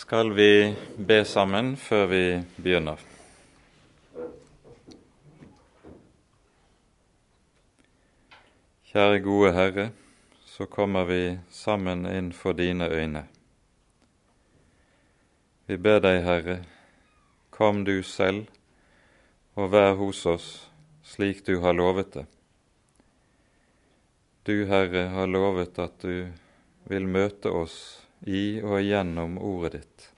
skal vi be sammen før vi begynner. Kjære gode Herre, så kommer vi sammen inn for dine øyne. Vi ber deg, Herre, kom du selv og vær hos oss slik du har lovet det. Du, Herre, har lovet at du vil møte oss i og gjennom ordet ditt.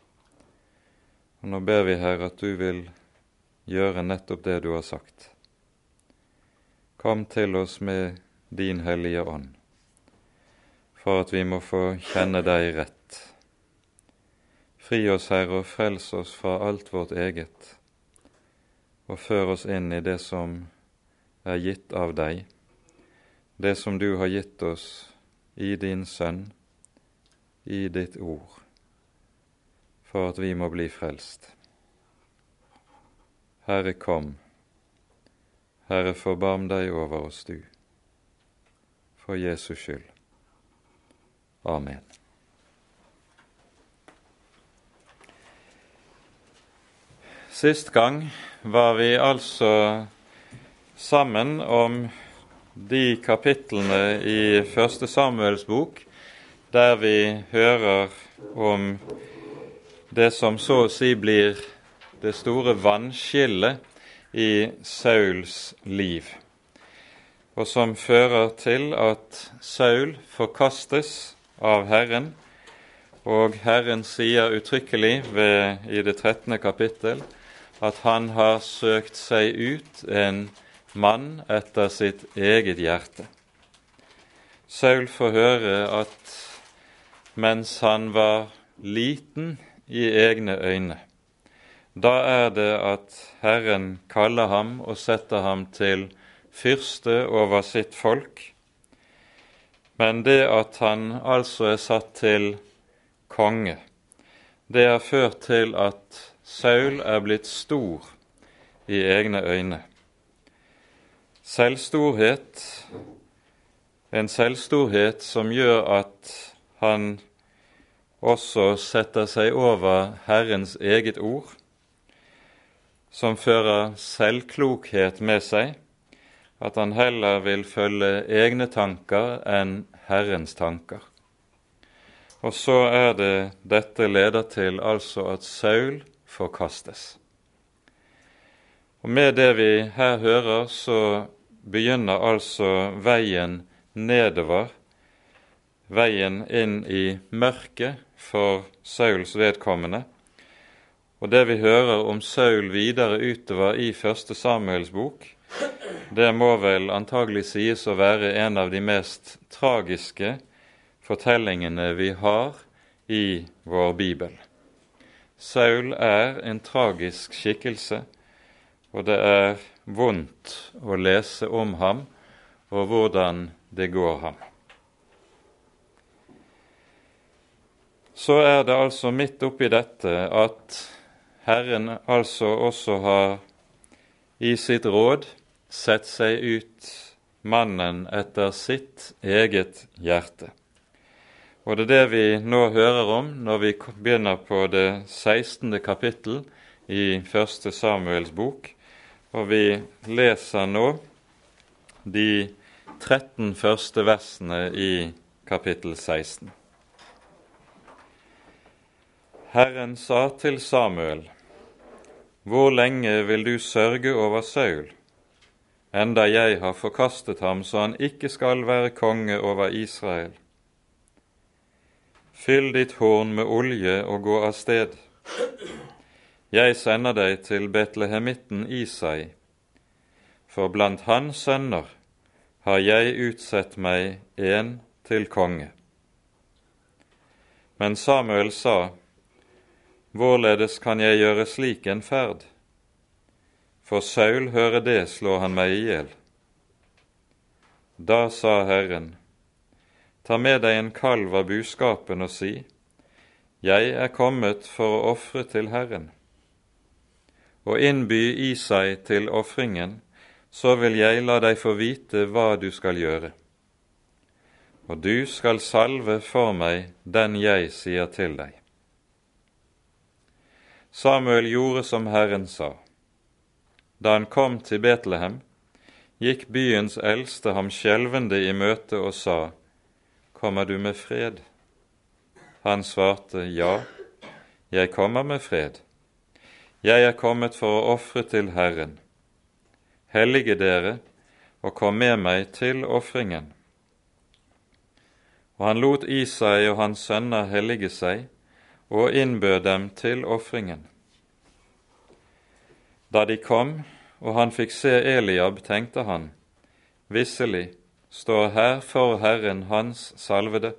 Og Nå ber vi, Herre, at du vil gjøre nettopp det du har sagt. Kom til oss med din Hellige Ånd, for at vi må få kjenne deg rett. Fri oss, Herre, og frels oss fra alt vårt eget, og før oss inn i det som er gitt av deg, det som du har gitt oss i din Sønn, i ditt ord, for at vi må bli frelst. Herre, kom. Herre, forbarm deg over oss, du. For Jesus skyld. Amen. Sist gang var vi altså sammen om de kapitlene i Første Samuels bok der vi hører om det som så å si blir det store vannskillet i Sauls liv, og som fører til at Saul forkastes av Herren, og Herren sier uttrykkelig ved, i det 13. kapittel at han har søkt seg ut en mann etter sitt eget hjerte. Saul får høre at mens han var liten i egne øyne, da er det at Herren kaller ham og setter ham til fyrste over sitt folk. Men det at han altså er satt til konge, det har ført til at Saul er blitt stor i egne øyne. Selvstorhet, en selvstorhet som gjør at han også setter seg over Herrens eget ord, som fører selvklokhet med seg, at han heller vil følge egne tanker enn Herrens tanker. Og så er det dette leder til altså at Saul forkastes. Og Med det vi her hører, så begynner altså veien nedover, veien inn i mørket for Sauls vedkommende. Og det vi hører om Saul videre utover i første Samuels bok, det må vel antagelig sies å være en av de mest tragiske fortellingene vi har i vår bibel. Saul er en tragisk skikkelse, og det er vondt å lese om ham og hvordan det går ham. Så er det altså midt oppi dette at Herren altså også har i sitt råd sett seg ut mannen etter sitt eget hjerte. Og det er det vi nå hører om når vi begynner på det 16. kapittel i 1. Samuels bok. Og vi leser nå de 13 første versene i kapittel 16. Herren sa til Samuel, Hvor lenge vil du sørge over Saul, enda jeg har forkastet ham så han ikke skal være konge over Israel? Fyll ditt horn med olje og gå av sted. Jeg sender deg til Betlehemitten Isai, for blant hans sønner har jeg utsett meg en til konge. Men Samuel sa, Hvorledes kan jeg gjøre slik en ferd? For Saul hører det, slår han meg i hjel. Da sa Herren, Ta med deg en kalv av buskapen og si, Jeg er kommet for å ofre til Herren. Og innby i seg til ofringen, så vil jeg la deg få vite hva du skal gjøre. Og du skal salve for meg den jeg sier til deg. Samuel gjorde som Herren sa. Da han kom til Betlehem, gikk byens eldste ham skjelvende i møte og sa, Kommer du med fred? Han svarte, Ja, jeg kommer med fred. Jeg er kommet for å ofre til Herren. Hellige dere og kom med meg til ofringen. Og han lot Isai og hans sønner hellige seg og innbød dem til ofringen. Da de kom og han fikk se Eliab, tenkte han, visselig står her for Herren hans salvede.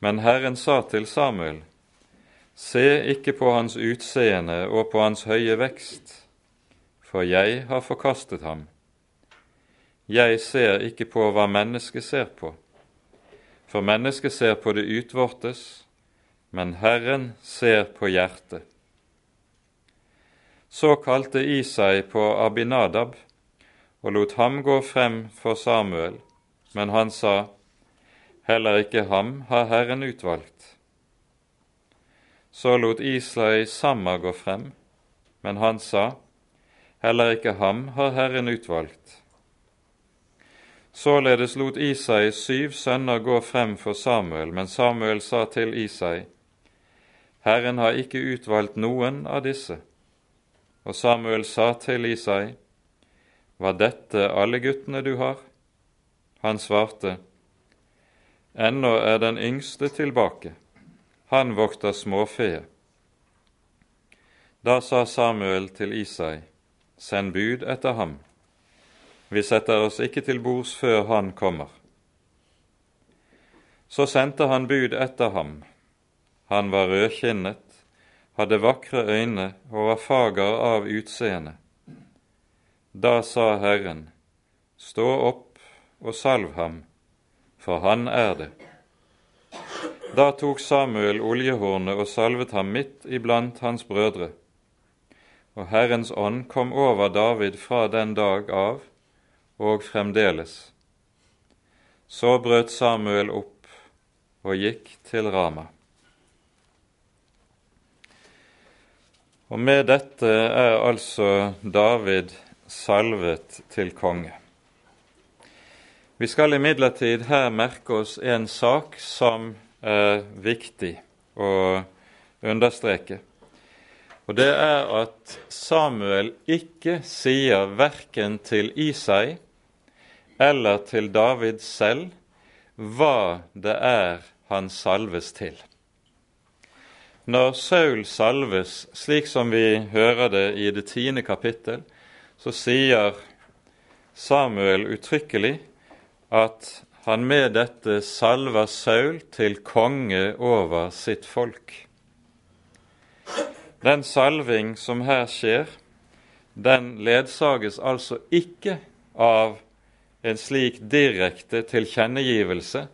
Men Herren sa til Samuel, se ikke på hans utseende og på hans høye vekst, for jeg har forkastet ham. Jeg ser ikke på hva mennesket ser på, for mennesket ser på det utvortes, men Herren ser på hjertet. Så kalte Isai på Abinadab og lot ham gå frem for Samuel, men han sa, Heller ikke ham har Herren utvalgt. Så lot Isai Samma gå frem, men han sa, Heller ikke ham har Herren utvalgt. Således lot Isai syv sønner gå frem for Samuel, men Samuel sa til Isai, Herren har ikke utvalgt noen av disse. Og Samuel sa til Isai, Var dette alle guttene du har? Han svarte, Ennå er den yngste tilbake, han vokter småfe. Da sa Samuel til Isai, Send bud etter ham. Vi setter oss ikke til bords før han kommer. Så sendte han bud etter ham. Han var rødkinnet, hadde vakre øyne og var fager av utseende. Da sa Herren, Stå opp og salv ham, for han er det. Da tok Samuel oljehornet og salvet ham midt iblant hans brødre. Og Herrens ånd kom over David fra den dag av og fremdeles. Så brøt Samuel opp og gikk til Rama. Og med dette er altså David salvet til konge. Vi skal imidlertid her merke oss en sak som er viktig å understreke. Og det er at Samuel ikke sier verken til Isai eller til David selv hva det er han salves til. Når Saul salves, slik som vi hører det i det tiende kapittel, så sier Samuel uttrykkelig at han med dette salver Saul til konge over sitt folk. Den salving som her skjer, den ledsages altså ikke av en slik direkte tilkjennegivelse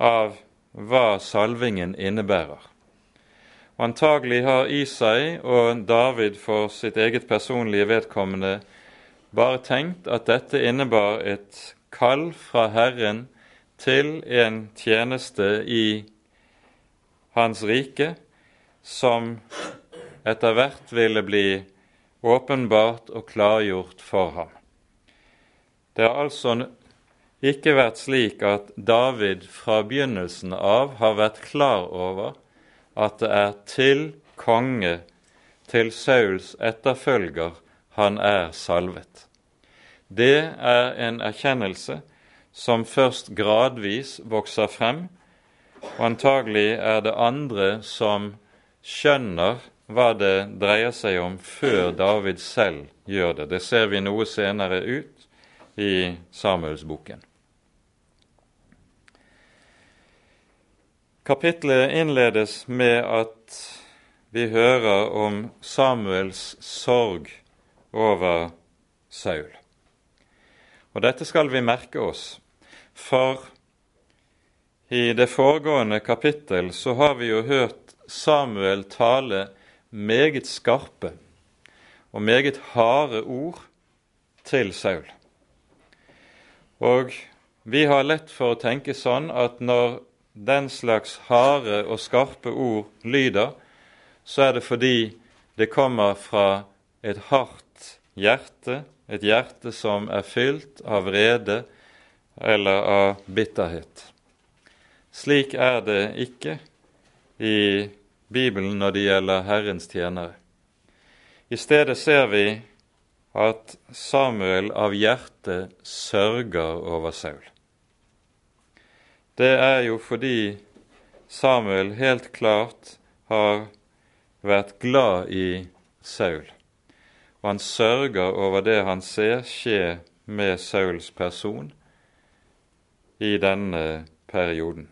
av hva salvingen innebærer. Antagelig har Isai og David for sitt eget personlige vedkommende bare tenkt at dette innebar et kall fra Herren til en tjeneste i Hans rike, som etter hvert ville bli åpenbart og klargjort for ham. Det har altså ikke vært slik at David fra begynnelsen av har vært klar over at det er til konge, til Sauls etterfølger, han er salvet. Det er en erkjennelse som først gradvis vokser frem, og antagelig er det andre som skjønner hva det dreier seg om, før David selv gjør det. Det ser vi noe senere ut i Samuelsboken. Kapitlet innledes med at vi hører om Samuels sorg over Saul. Og dette skal vi merke oss, for i det foregående kapittel så har vi jo hørt Samuel tale meget skarpe og meget harde ord til Saul. Og vi har lett for å tenke sånn at når den slags harde og skarpe ord lyder, så er det fordi det kommer fra et hardt hjerte, et hjerte som er fylt av vrede eller av bitterhet. Slik er det ikke i Bibelen når det gjelder Herrens tjenere. I stedet ser vi at Samuel av hjerte sørger over Saul. Det er jo fordi Samuel helt klart har vært glad i Saul, og han sørger over det han ser skje med Sauls person i denne perioden.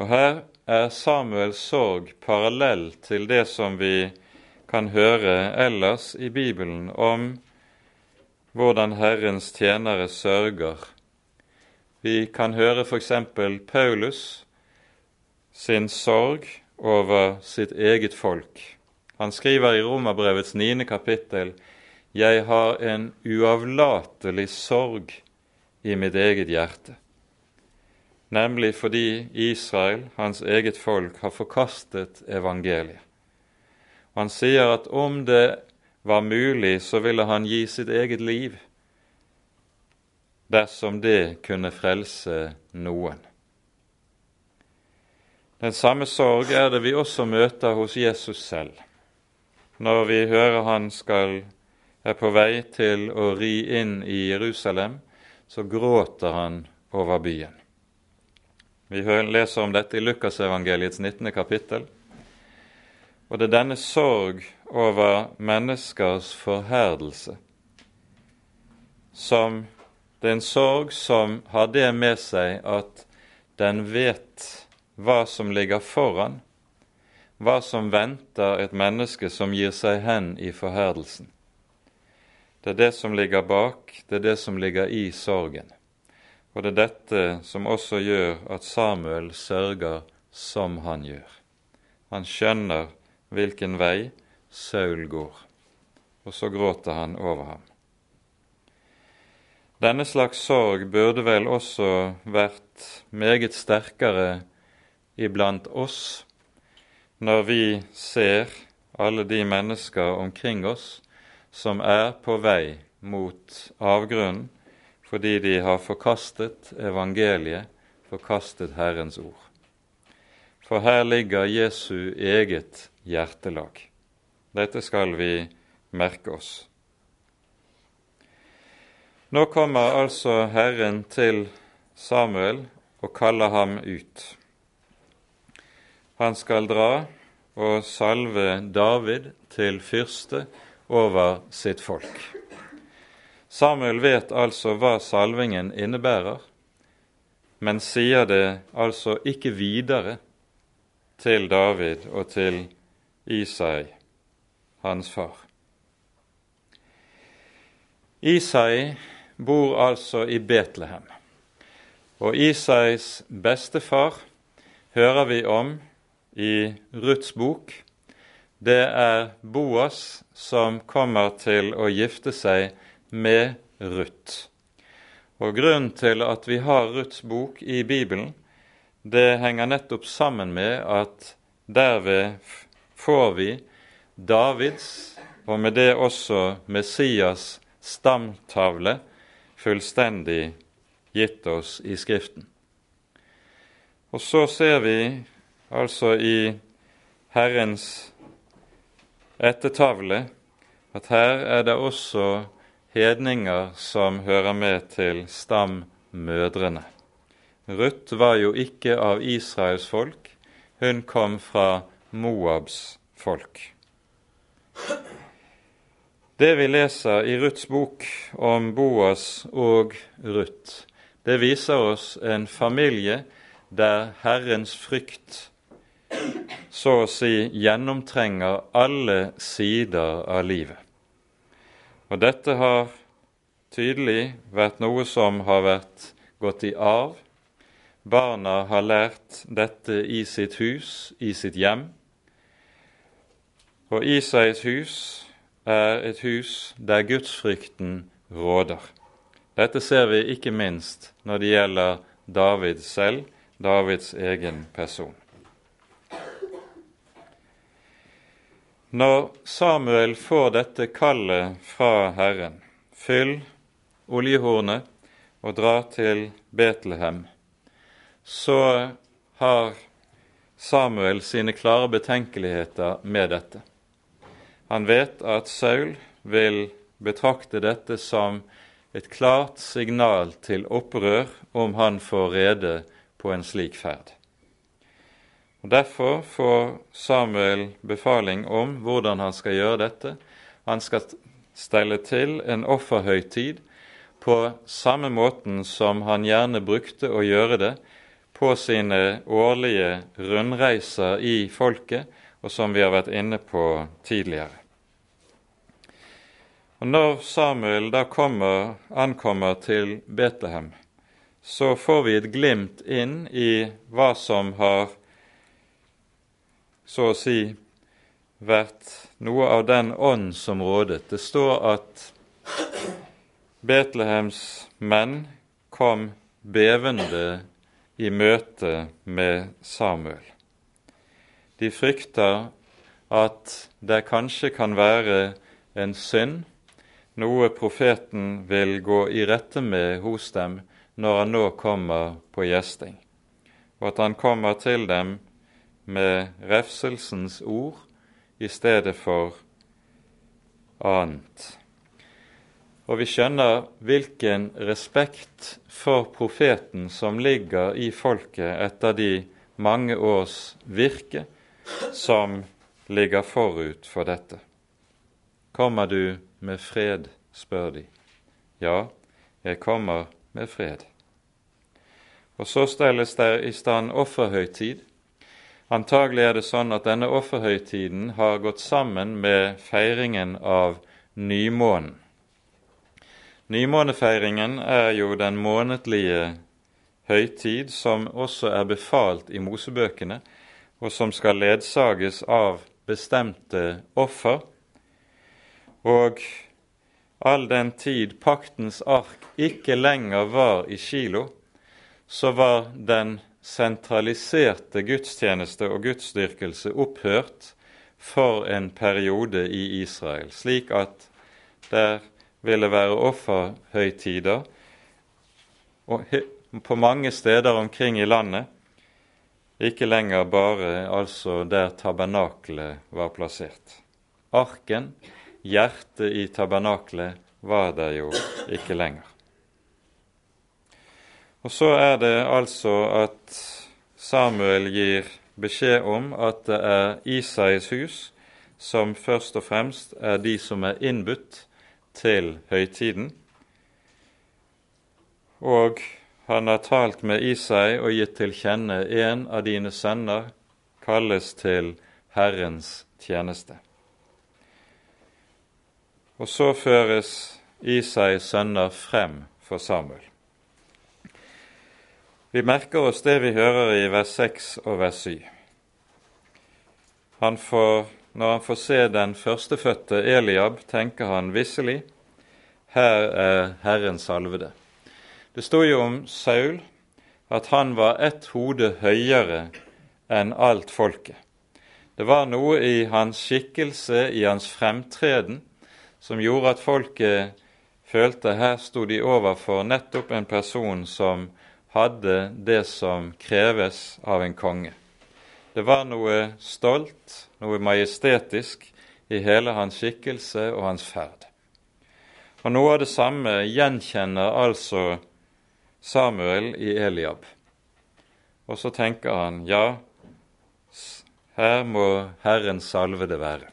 Og Her er Samuels sorg parallell til det som vi kan høre ellers i Bibelen om hvordan Herrens tjenere sørger. Vi kan høre f.eks. Paulus sin sorg over sitt eget folk. Han skriver i Romerbrevets niende kapittel jeg har en uavlatelig sorg i mitt eget hjerte, nemlig fordi Israel, hans eget folk, har forkastet evangeliet. Han sier at om det var mulig, så ville han gi sitt eget liv dersom det kunne frelse noen. Den samme sorg er det vi også møter hos Jesus selv. Når vi hører han skal, er på vei til å ri inn i Jerusalem, så gråter han over byen. Vi leser om dette i Lukasevangeliets 19. kapittel. Og det er denne sorg over menneskers forherdelse som Det er en sorg som har det med seg at den vet hva som ligger foran, hva som venter et menneske som gir seg hen i forherdelsen. Det er det som ligger bak, det er det som ligger i sorgen. Og det er dette som også gjør at Samuel sørger som han gjør. Han skjønner hvilken vei Saul går, og så gråter han over ham. Denne slags sorg burde vel også vært meget sterkere iblant oss når vi ser alle de mennesker omkring oss som er på vei mot avgrunnen fordi de har forkastet evangeliet, forkastet Herrens ord. For her ligger Jesu eget hjertelag. Dette skal vi merke oss. Nå kommer altså Herren til Samuel og kaller ham ut. Han skal dra og salve David til fyrste over sitt folk. Samuel vet altså hva salvingen innebærer, men sier det altså ikke videre til David og til Isai, hans far. Isai bor altså i Betlehem, og Isais bestefar hører vi om i Ruths bok. Det er Boas som kommer til å gifte seg med Ruth. Og Grunnen til at vi har Ruths bok i Bibelen, det henger nettopp sammen med at derved får vi Davids, og med det også Messias, stamtavle fullstendig gitt oss i Skriften. Og så ser vi altså i Herrens ettertavle at her er det også hedninger som hører med til stammødrene. Ruth var jo ikke av Israels folk, hun kom fra Moabs folk. Det vi leser i Ruths bok om Boas og Ruth, det viser oss en familie der Herrens frykt så å si gjennomtrenger alle sider av livet. Og dette har tydelig vært noe som har vært gått i arv Barna har lært dette i sitt hus, i sitt hjem. Og Isais hus er et hus der gudsfrykten råder. Dette ser vi ikke minst når det gjelder David selv, Davids egen person. Når Samuel får dette kallet fra Herren, fyll oljehornet og dra til Betlehem, så har Samuel sine klare betenkeligheter med dette. Han vet at Saul vil betrakte dette som et klart signal til opprør om han får rede på en slik ferd. Og Derfor får Samuel befaling om hvordan han skal gjøre dette. Han skal stelle til en offerhøytid på samme måten som han gjerne brukte å gjøre det på sine årlige rundreiser i folket, og som vi har vært inne på tidligere. Og Når Samuel da kommer, ankommer til Betlehem, så får vi et glimt inn i hva som har så å si vært noe av den ånd som rådet. Det står at Betlehems menn kom bevende i møte med Samuel. De frykter at det kanskje kan være en synd noe profeten vil gå i rette med hos dem når han nå kommer på gjesting, og at han kommer til dem med refselsens ord i stedet for annet. Og vi skjønner hvilken respekt for profeten som ligger i folket etter de mange års virke som ligger forut for dette. Kommer du med fred, spør de. Ja, jeg kommer med fred. Og så stelles det i stand offerhøytid. Antagelig er det sånn at denne offerhøytiden har gått sammen med feiringen av nymånen. Nymånefeiringen er jo den månedlige høytid som også er befalt i Mosebøkene, og som skal ledsages av bestemte offer. Og all den tid paktens ark ikke lenger var i Kilo, så var den sentraliserte gudstjeneste og gudsdyrkelse opphørt for en periode i Israel, slik at der ville være offerhøytider på mange steder omkring i landet, ikke lenger bare altså der tabernaklet var plassert. Arken hjertet i tabernaklet var der jo ikke lenger. Og så er det altså at Samuel gir beskjed om at det er Isais hus som først og fremst er de som er innbudt til høytiden. Og han har talt med Isai og gitt til kjenne en av dine sønner kalles til Herrens tjeneste. Og så føres Isais sønner frem for Samuel. Vi merker oss det vi hører i vers 6 og vers 7. Han får, når han får se den førstefødte Eliab, tenker han visselig her er Herren salvede. Det sto jo om Saul at han var ett hode høyere enn alt folket. Det var noe i hans skikkelse, i hans fremtreden, som gjorde at folket følte her sto de overfor nettopp en person som hadde det som kreves av en konge. Det var noe stolt, noe majestetisk i hele hans skikkelse og hans ferd. Og Noe av det samme gjenkjenner altså Samuel i Eliab. Og så tenker han ja, her må Herren salvede være.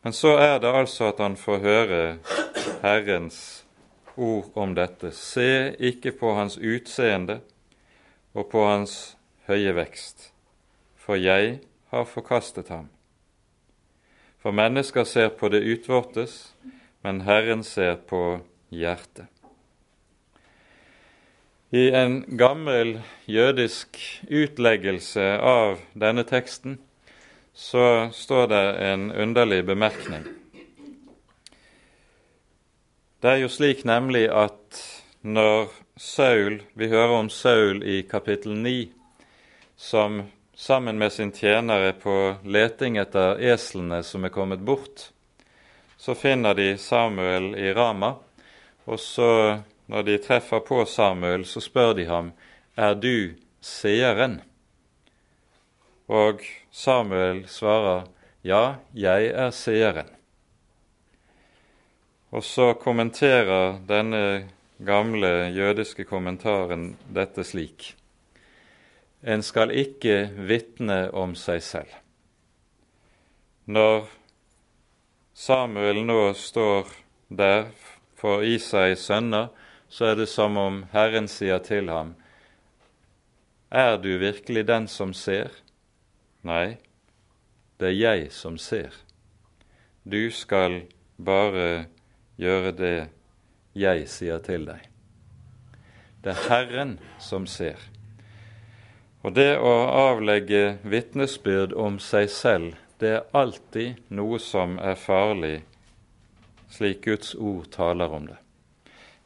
Men så er det altså at han får høre Herrens ord om dette. Se ikke på hans utseende og på hans høye vekst, for jeg har forkastet ham. For mennesker ser på det utvortes, men Herren ser på hjertet. I en gammel jødisk utleggelse av denne teksten så står det en underlig bemerkning. Det er jo slik nemlig at når Saul Vi hører om Saul i kapittel 9, som sammen med sin tjenere på leting etter eslene som er kommet bort, så finner de Samuel i Rama, og så, når de treffer på Samuel, så spør de ham, er du seeren? Og Samuel svarer, ja, jeg er seeren. Og så kommenterer denne gamle jødiske kommentaren dette slik. En skal ikke vitne om seg selv. Når Samuel nå står der for Isais sønner, så er det som om Herren sier til ham, Er du virkelig den som ser? Nei, det er jeg som ser. Du skal bare gjøre det jeg sier til deg. Det er Herren som ser. Og det å avlegge vitnesbyrd om seg selv, det er alltid noe som er farlig, slik Guds ord taler om det.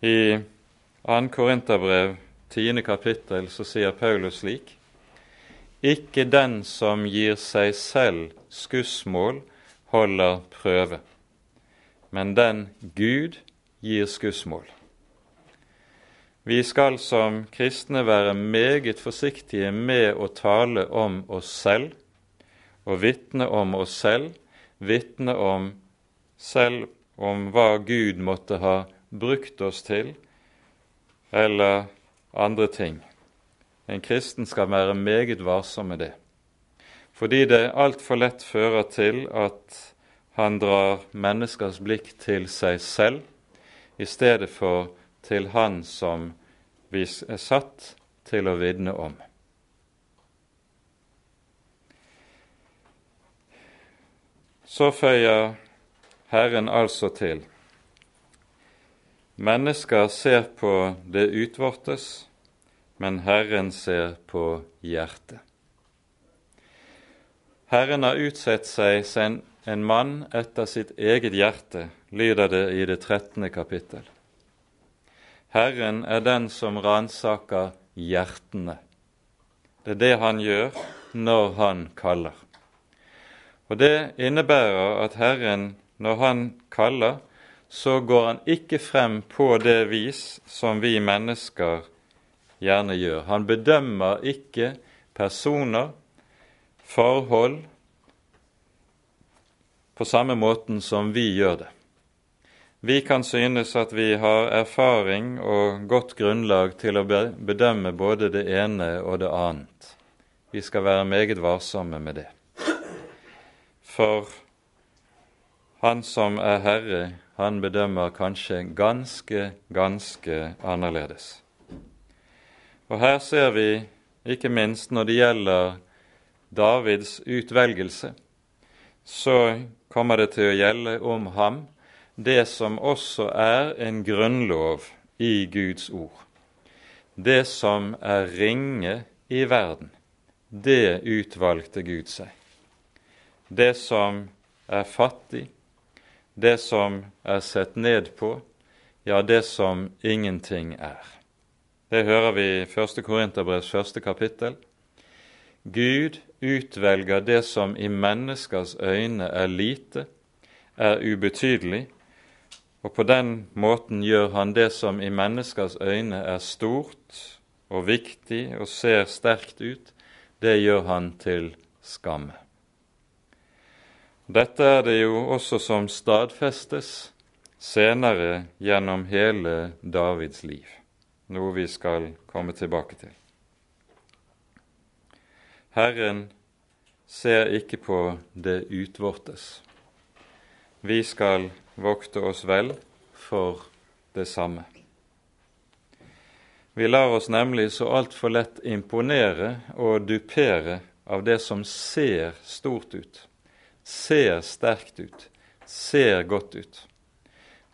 I 2. Korinterbrev 10. kapittel så sier Paulus slik.: Ikke den som gir seg selv skussmål, holder prøve men den Gud gir skussmål. Vi skal som kristne være meget forsiktige med å tale om oss selv og vitne om oss selv, vitne om selv om hva Gud måtte ha brukt oss til, eller andre ting. En kristen skal være meget varsom med det, fordi det altfor lett fører til at han drar menneskers blikk til seg selv i stedet for til Han som vi er satt til å vitne om. Så føyer Herren altså til Mennesker ser på det utvortes, men Herren ser på hjertet. Herren har utsett seg en mann etter sitt eget hjerte, lyder det i det trettende kapittel. Herren er den som ransaker hjertene. Det er det han gjør når han kaller. Og Det innebærer at Herren, når han kaller, så går han ikke frem på det vis som vi mennesker gjerne gjør. Han bedømmer ikke personer, forhold på samme måten som vi gjør det. Vi kan synes at vi har erfaring og godt grunnlag til å bedømme både det ene og det annet. Vi skal være meget varsomme med det. For han som er herre, han bedømmer kanskje ganske, ganske annerledes. Og her ser vi, ikke minst når det gjelder Davids utvelgelse, så kommer det til å gjelde om ham det som også er en grunnlov i Guds ord. Det som er ringe i verden, det utvalgte Gud seg. Det som er fattig, det som er sett ned på, ja, det som ingenting er. Det hører vi i 1. Korinterbrevs første kapittel. Gud utvelger det som i menneskers øyne er lite, er ubetydelig, og på den måten gjør han det som i menneskers øyne er stort og viktig og ser sterkt ut, det gjør han til skamme. Dette er det jo også som stadfestes senere gjennom hele Davids liv, noe vi skal komme tilbake til. Herren ser ikke på det utvortes. Vi skal vokte oss vel for det samme. Vi lar oss nemlig så altfor lett imponere og dupere av det som ser stort ut, ser sterkt ut, ser godt ut.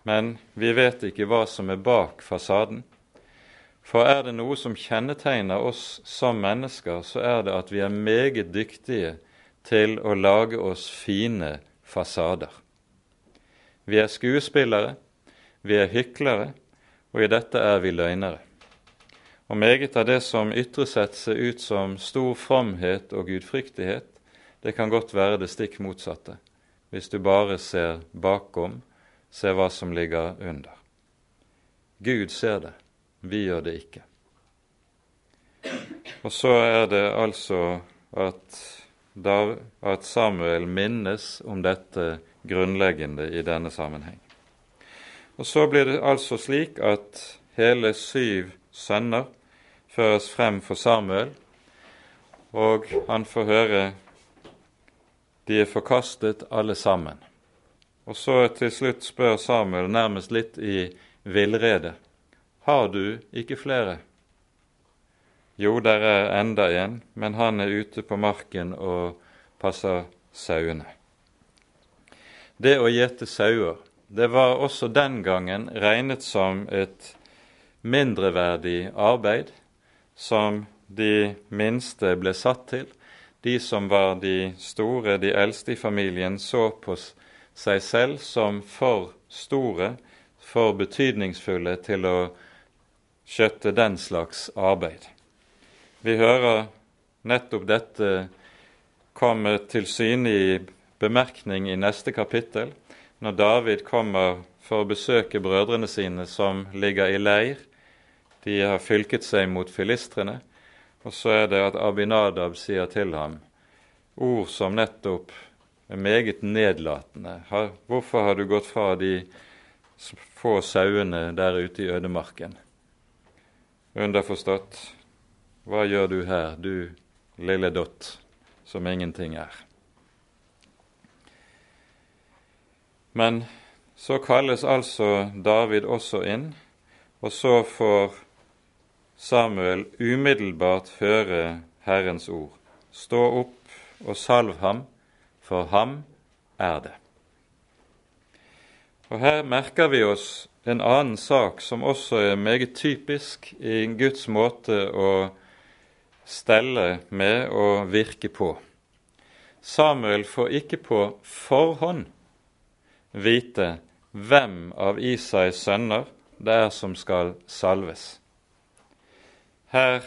Men vi vet ikke hva som er bak fasaden. For er det noe som kjennetegner oss som mennesker, så er det at vi er meget dyktige til å lage oss fine fasader. Vi er skuespillere, vi er hyklere, og i dette er vi løgnere. Og meget av det som ytrer seg ut som stor fromhet og gudfryktighet, det kan godt være det stikk motsatte, hvis du bare ser bakom, ser hva som ligger under. Gud ser det, vi gjør det ikke. Og så er det altså at, at Samuel minnes om dette grunnleggende i denne sammenheng. Og så blir det altså slik at hele syv sønner føres frem for Samuel, og han får høre de er forkastet alle sammen. Og så til slutt spør Samuel nærmest litt i villrede. Har du ikke flere? Jo, der er enda en, men han er ute på marken og passer sauene. Det å gjete sauer, det var også den gangen regnet som et mindreverdig arbeid som de minste ble satt til. De som var de store, de eldste i familien, så på seg selv som for store, for betydningsfulle til å skjøtte den slags arbeid. Vi hører nettopp dette komme til syne i bemerkning i neste kapittel, når David kommer for å besøke brødrene sine som ligger i leir de har fylket seg mot filistrene. Og så er det at Abinadab sier til ham ord som nettopp er meget nedlatende. Hvorfor har du gått fra de få sauene der ute i ødemarken? Underforstått, hva gjør du her, du lille dott som ingenting er? Men så kalles altså David også inn, og så får Samuel umiddelbart høre Herrens ord. Stå opp og salv ham, for ham er det. Og Her merker vi oss en annen sak som også er meget typisk i Guds måte å stelle med og virke på. Samuel får ikke på forhånd vite hvem av Isais sønner det er som skal salves. Her,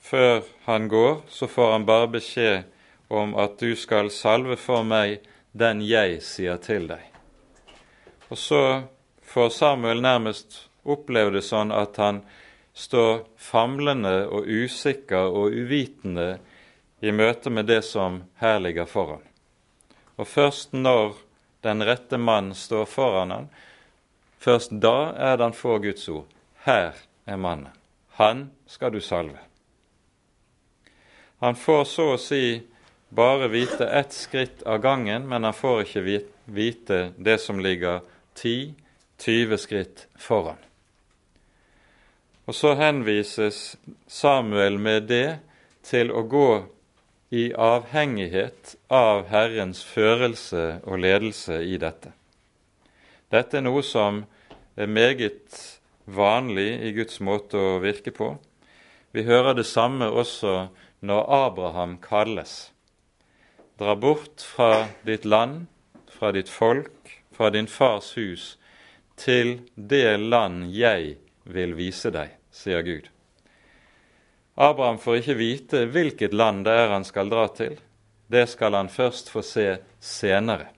før han går, så får han bare beskjed om at du skal salve for meg den jeg sier til deg. Og så får Samuel nærmest oppleve det sånn at han står famlende og usikker og uvitende i møte med det som her ligger foran. Og først når den rette mann står foran han, først da er det han får Guds ord. Her er mannen. Han skal du salve. Han får så å si bare vite ett skritt av gangen, men han får ikke vite det som ligger 10-20 skritt foran. Og så henvises Samuel med det til å gå i avhengighet av Herrens førelse og ledelse i dette. Dette er noe som er meget vanlig i Guds måte å virke på. Vi hører det samme også når Abraham kalles. Dra bort fra ditt land, fra ditt folk, fra din fars hus, til det land jeg vil vise deg, sier Gud. Abraham får ikke vite hvilket land det er han skal dra til. Det skal han først få se senere,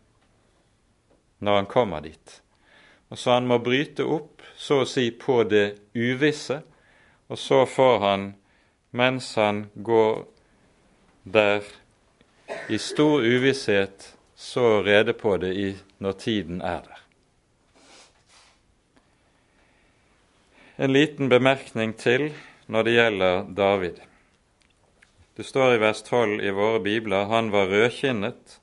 når han kommer dit. Og Så han må bryte opp, så å si, på det uvisse, og så får han, mens han går der i stor uvisshet, så rede på det i, når tiden er der. En liten bemerkning til når det gjelder David. Det står i vers 12 i våre bibler han var rødkinnet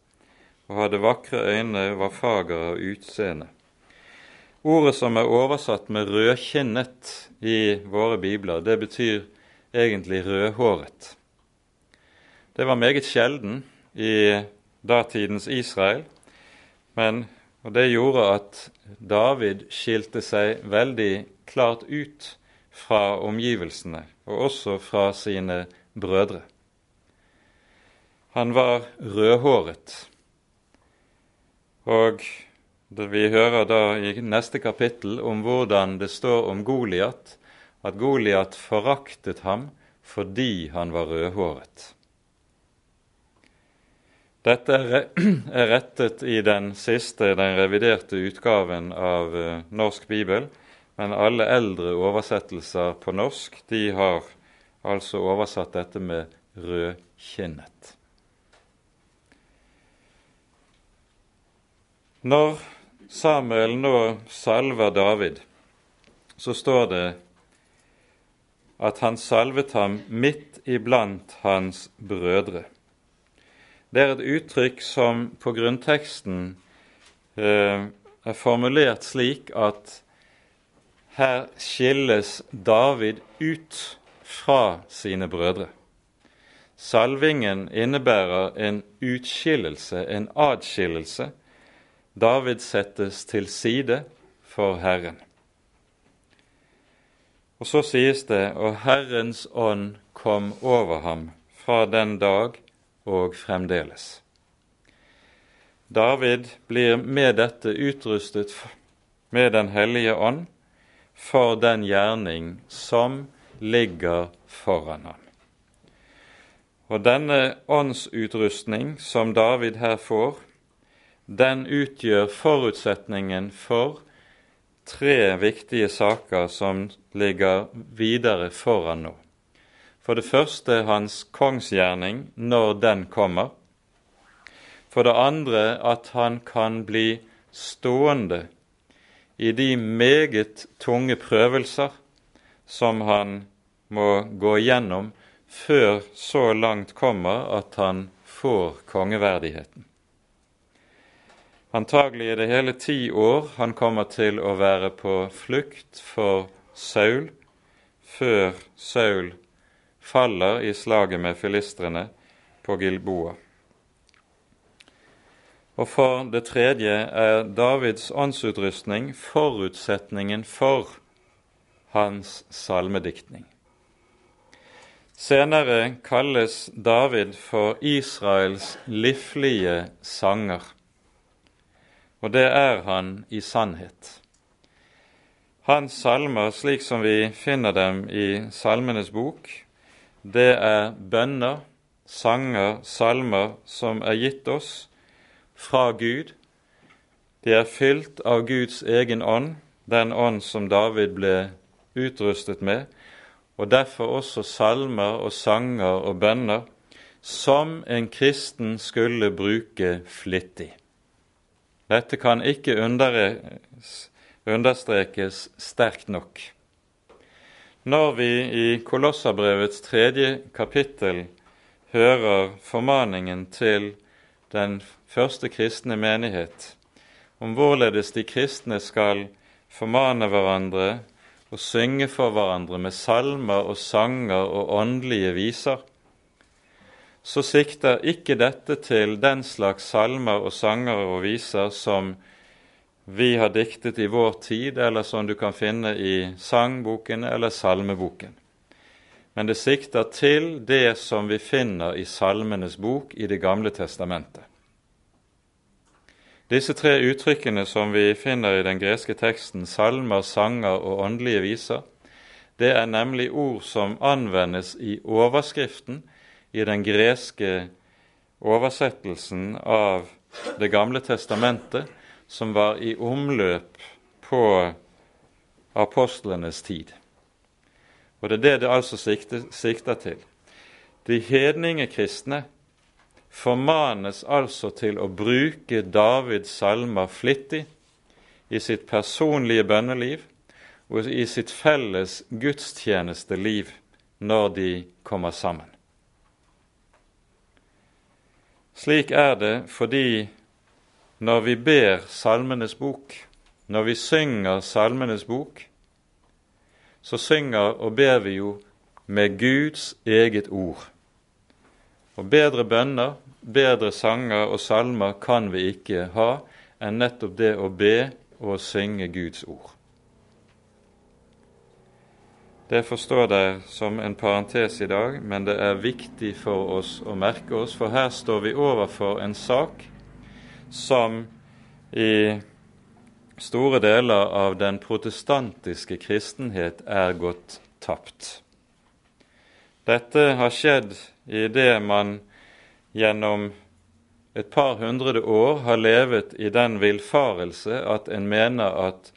og hadde vakre øyne, var fager av utseende. Ordet som er oversatt med 'rødkinnet' i våre bibler, det betyr egentlig rødhåret. Det var meget sjelden i datidens Israel, men, og det gjorde at David skilte seg veldig klart ut fra omgivelsene, og også fra sine brødre. Han var rødhåret, og vi hører da i neste kapittel om hvordan det står om Goliat, at Goliat foraktet ham fordi han var rødhåret. Dette er rettet i den siste, den reviderte utgaven av eh, Norsk bibel, men alle eldre oversettelser på norsk de har altså oversatt dette med rødkinnet. Når Samuel nå salver David, så står det at han salvet ham midt iblant hans brødre. Det er et uttrykk som på grunnteksten eh, er formulert slik at her skilles David ut fra sine brødre. Salvingen innebærer en utskillelse, en adskillelse. David settes til side for Herren. Og så sies det og Herrens ånd kom over ham fra den dag og fremdeles. David blir med dette utrustet med Den hellige ånd for den gjerning som ligger foran ham. Og denne åndsutrustning som David her får, den utgjør forutsetningen for tre viktige saker som ligger videre foran nå. For det første hans kongsgjerning når den kommer. For det andre at han kan bli stående i de meget tunge prøvelser som han må gå gjennom før så langt kommer at han får kongeverdigheten. Antagelig er det hele ti år han kommer til å være på flukt for Saul, før Saul faller i slaget med filistrene på Gilboa. Og for det tredje er Davids åndsutrustning forutsetningen for hans salmediktning. Senere kalles David for Israels liflige sanger, og det er han i sannhet. Hans salmer, slik som vi finner dem i Salmenes bok, det er bønner, sanger, salmer som er gitt oss fra Gud. De er fylt av Guds egen ånd, den ånd som David ble utrustet med, og derfor også salmer og sanger og bønner som en kristen skulle bruke flittig. Dette kan ikke understrekes sterkt nok. Når vi i Kolossabrevets tredje kapittel hører formaningen til den første kristne menighet om hvorledes de kristne skal formane hverandre og synge for hverandre med salmer og sanger og åndelige viser, så sikter ikke dette til den slags salmer og sanger og viser som vi har diktet i vår tid, eller som du kan finne i sangboken eller salmeboken. Men det sikter til det som vi finner i Salmenes bok i Det gamle testamentet. Disse tre uttrykkene som vi finner i den greske teksten, salmer, sanger og åndelige viser, det er nemlig ord som anvendes i overskriften i den greske oversettelsen av Det gamle testamentet, som var i omløp på apostlenes tid. Og det er det det altså sikter, sikter til. De hedningekristne formanes altså til å bruke Davids salmer flittig i sitt personlige bønneliv og i sitt felles gudstjenesteliv når de kommer sammen. Slik er det fordi når vi ber Salmenes bok, når vi synger Salmenes bok, så synger og ber vi jo med Guds eget ord. Og bedre bønner, bedre sanger og salmer kan vi ikke ha enn nettopp det å be og synge Guds ord. Det forstår dere som en parentes i dag, men det er viktig for oss å merke oss, for her står vi overfor en sak som i store deler av den protestantiske kristenhet er gått tapt. Dette har skjedd i det man gjennom et par hundre år har levet i den villfarelse at en mener at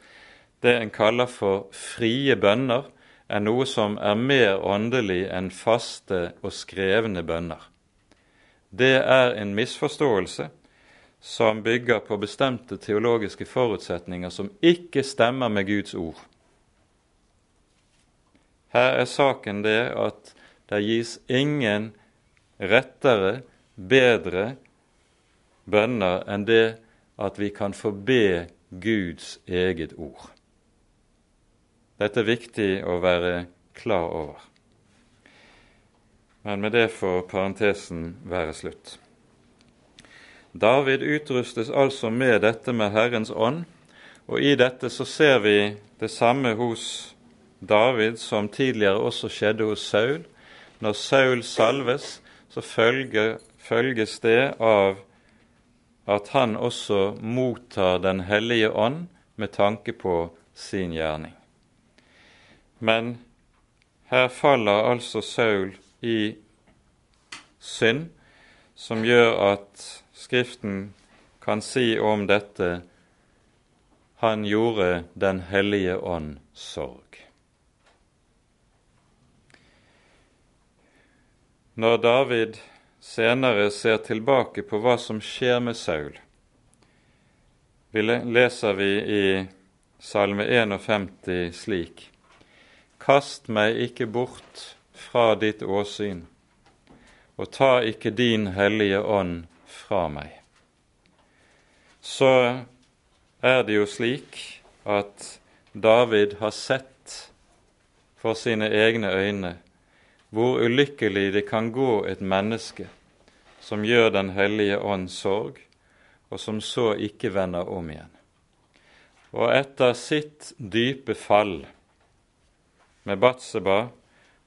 det en kaller for frie bønner, er noe som er mer åndelig enn faste og skrevne bønner. Det er en misforståelse som bygger på bestemte teologiske forutsetninger som ikke stemmer med Guds ord. Her er saken det at det gis ingen rettere, bedre bønner enn det at vi kan få be Guds eget ord. Dette er viktig å være klar over. Men med det får parentesen være slutt. David utrustes altså med dette med Herrens ånd, og i dette så ser vi det samme hos David som tidligere også skjedde hos Saul. Når Saul salves, så følger, følges det av at han også mottar Den hellige ånd med tanke på sin gjerning. Men her faller altså Saul i synd, som gjør at Skriften kan si om dette han gjorde Den hellige ånd sorg. Når David senere ser tilbake på hva som skjer med Saul, leser vi i Salme 51 slik:" Kast meg ikke bort fra ditt åsyn, og ta ikke din hellige ånd fra meg. Så er det jo slik at David har sett for sine egne øyne hvor ulykkelig det kan gå et menneske som gjør Den hellige ånd sorg, og som så ikke vender om igjen. Og etter sitt dype fall med Batseba,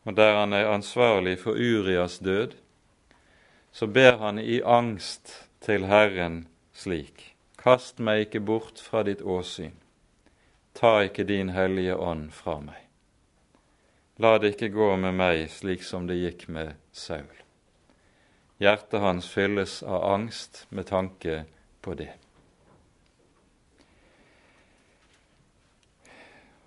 og der han er ansvarlig for Urias død, så ber han i angst til Herren slik:" Kast meg ikke bort fra ditt åsyn, ta ikke din hellige ånd fra meg. La det ikke gå med meg slik som det gikk med Saul. Hjertet hans fylles av angst med tanke på det.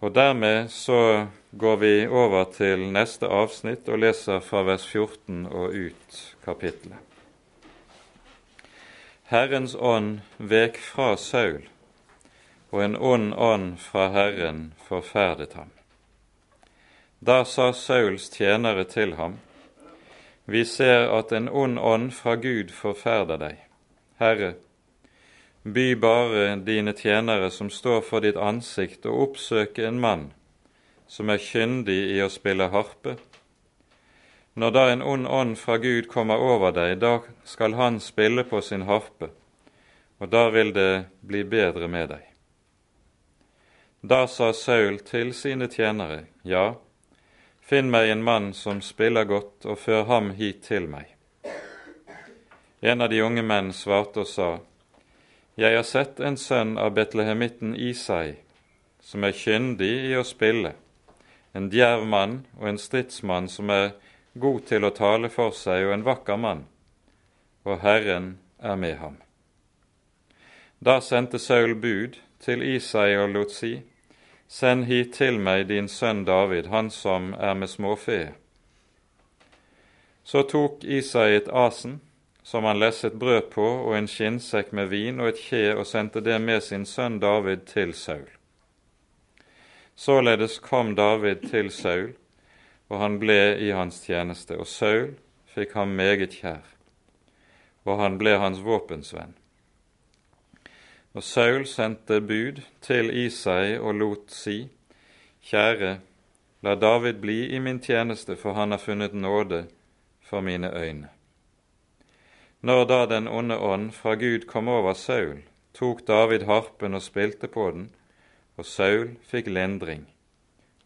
Og Dermed så går vi over til neste avsnitt og leser fra vers 14 og ut kapittelet. Herrens ånd vek fra Saul, og en ond ånd fra Herren forferdet ham. Da sa Sauls tjenere til ham, Vi ser at en ond ånd fra Gud forferder deg. Herre, by bare dine tjenere som står for ditt ansikt, og oppsøke en mann som er kyndig i å spille harpe. Når da en ond ånd fra Gud kommer over deg, da skal han spille på sin harpe, og da vil det bli bedre med deg. Da sa Saul til sine tjenere, Ja, Finn meg en mann som spiller godt, og før ham hit til meg. En av de unge menn svarte og sa, Jeg har sett en sønn av betlehemitten Isai, som er kyndig i å spille, en djerv mann og en stridsmann som er god til å tale for seg, og en vakker mann, og Herren er med ham. Da sendte Saul bud til Isai og lot si, Send hit til meg din sønn David, han som er med småfe. Så tok Isai et asen som han lesset brød på, og en skinnsekk med vin og et kje, og sendte det med sin sønn David til Saul. Således kom David til Saul, og han ble i hans tjeneste, og Saul fikk ham meget kjær, og han ble hans våpensvenn. Og Saul sendte bud til Isai og lot si, Kjære, la David bli i min tjeneste, for han har funnet nåde for mine øyne. Når da den onde ånd fra Gud kom over Saul, tok David harpen og spilte på den, og Saul fikk lindring,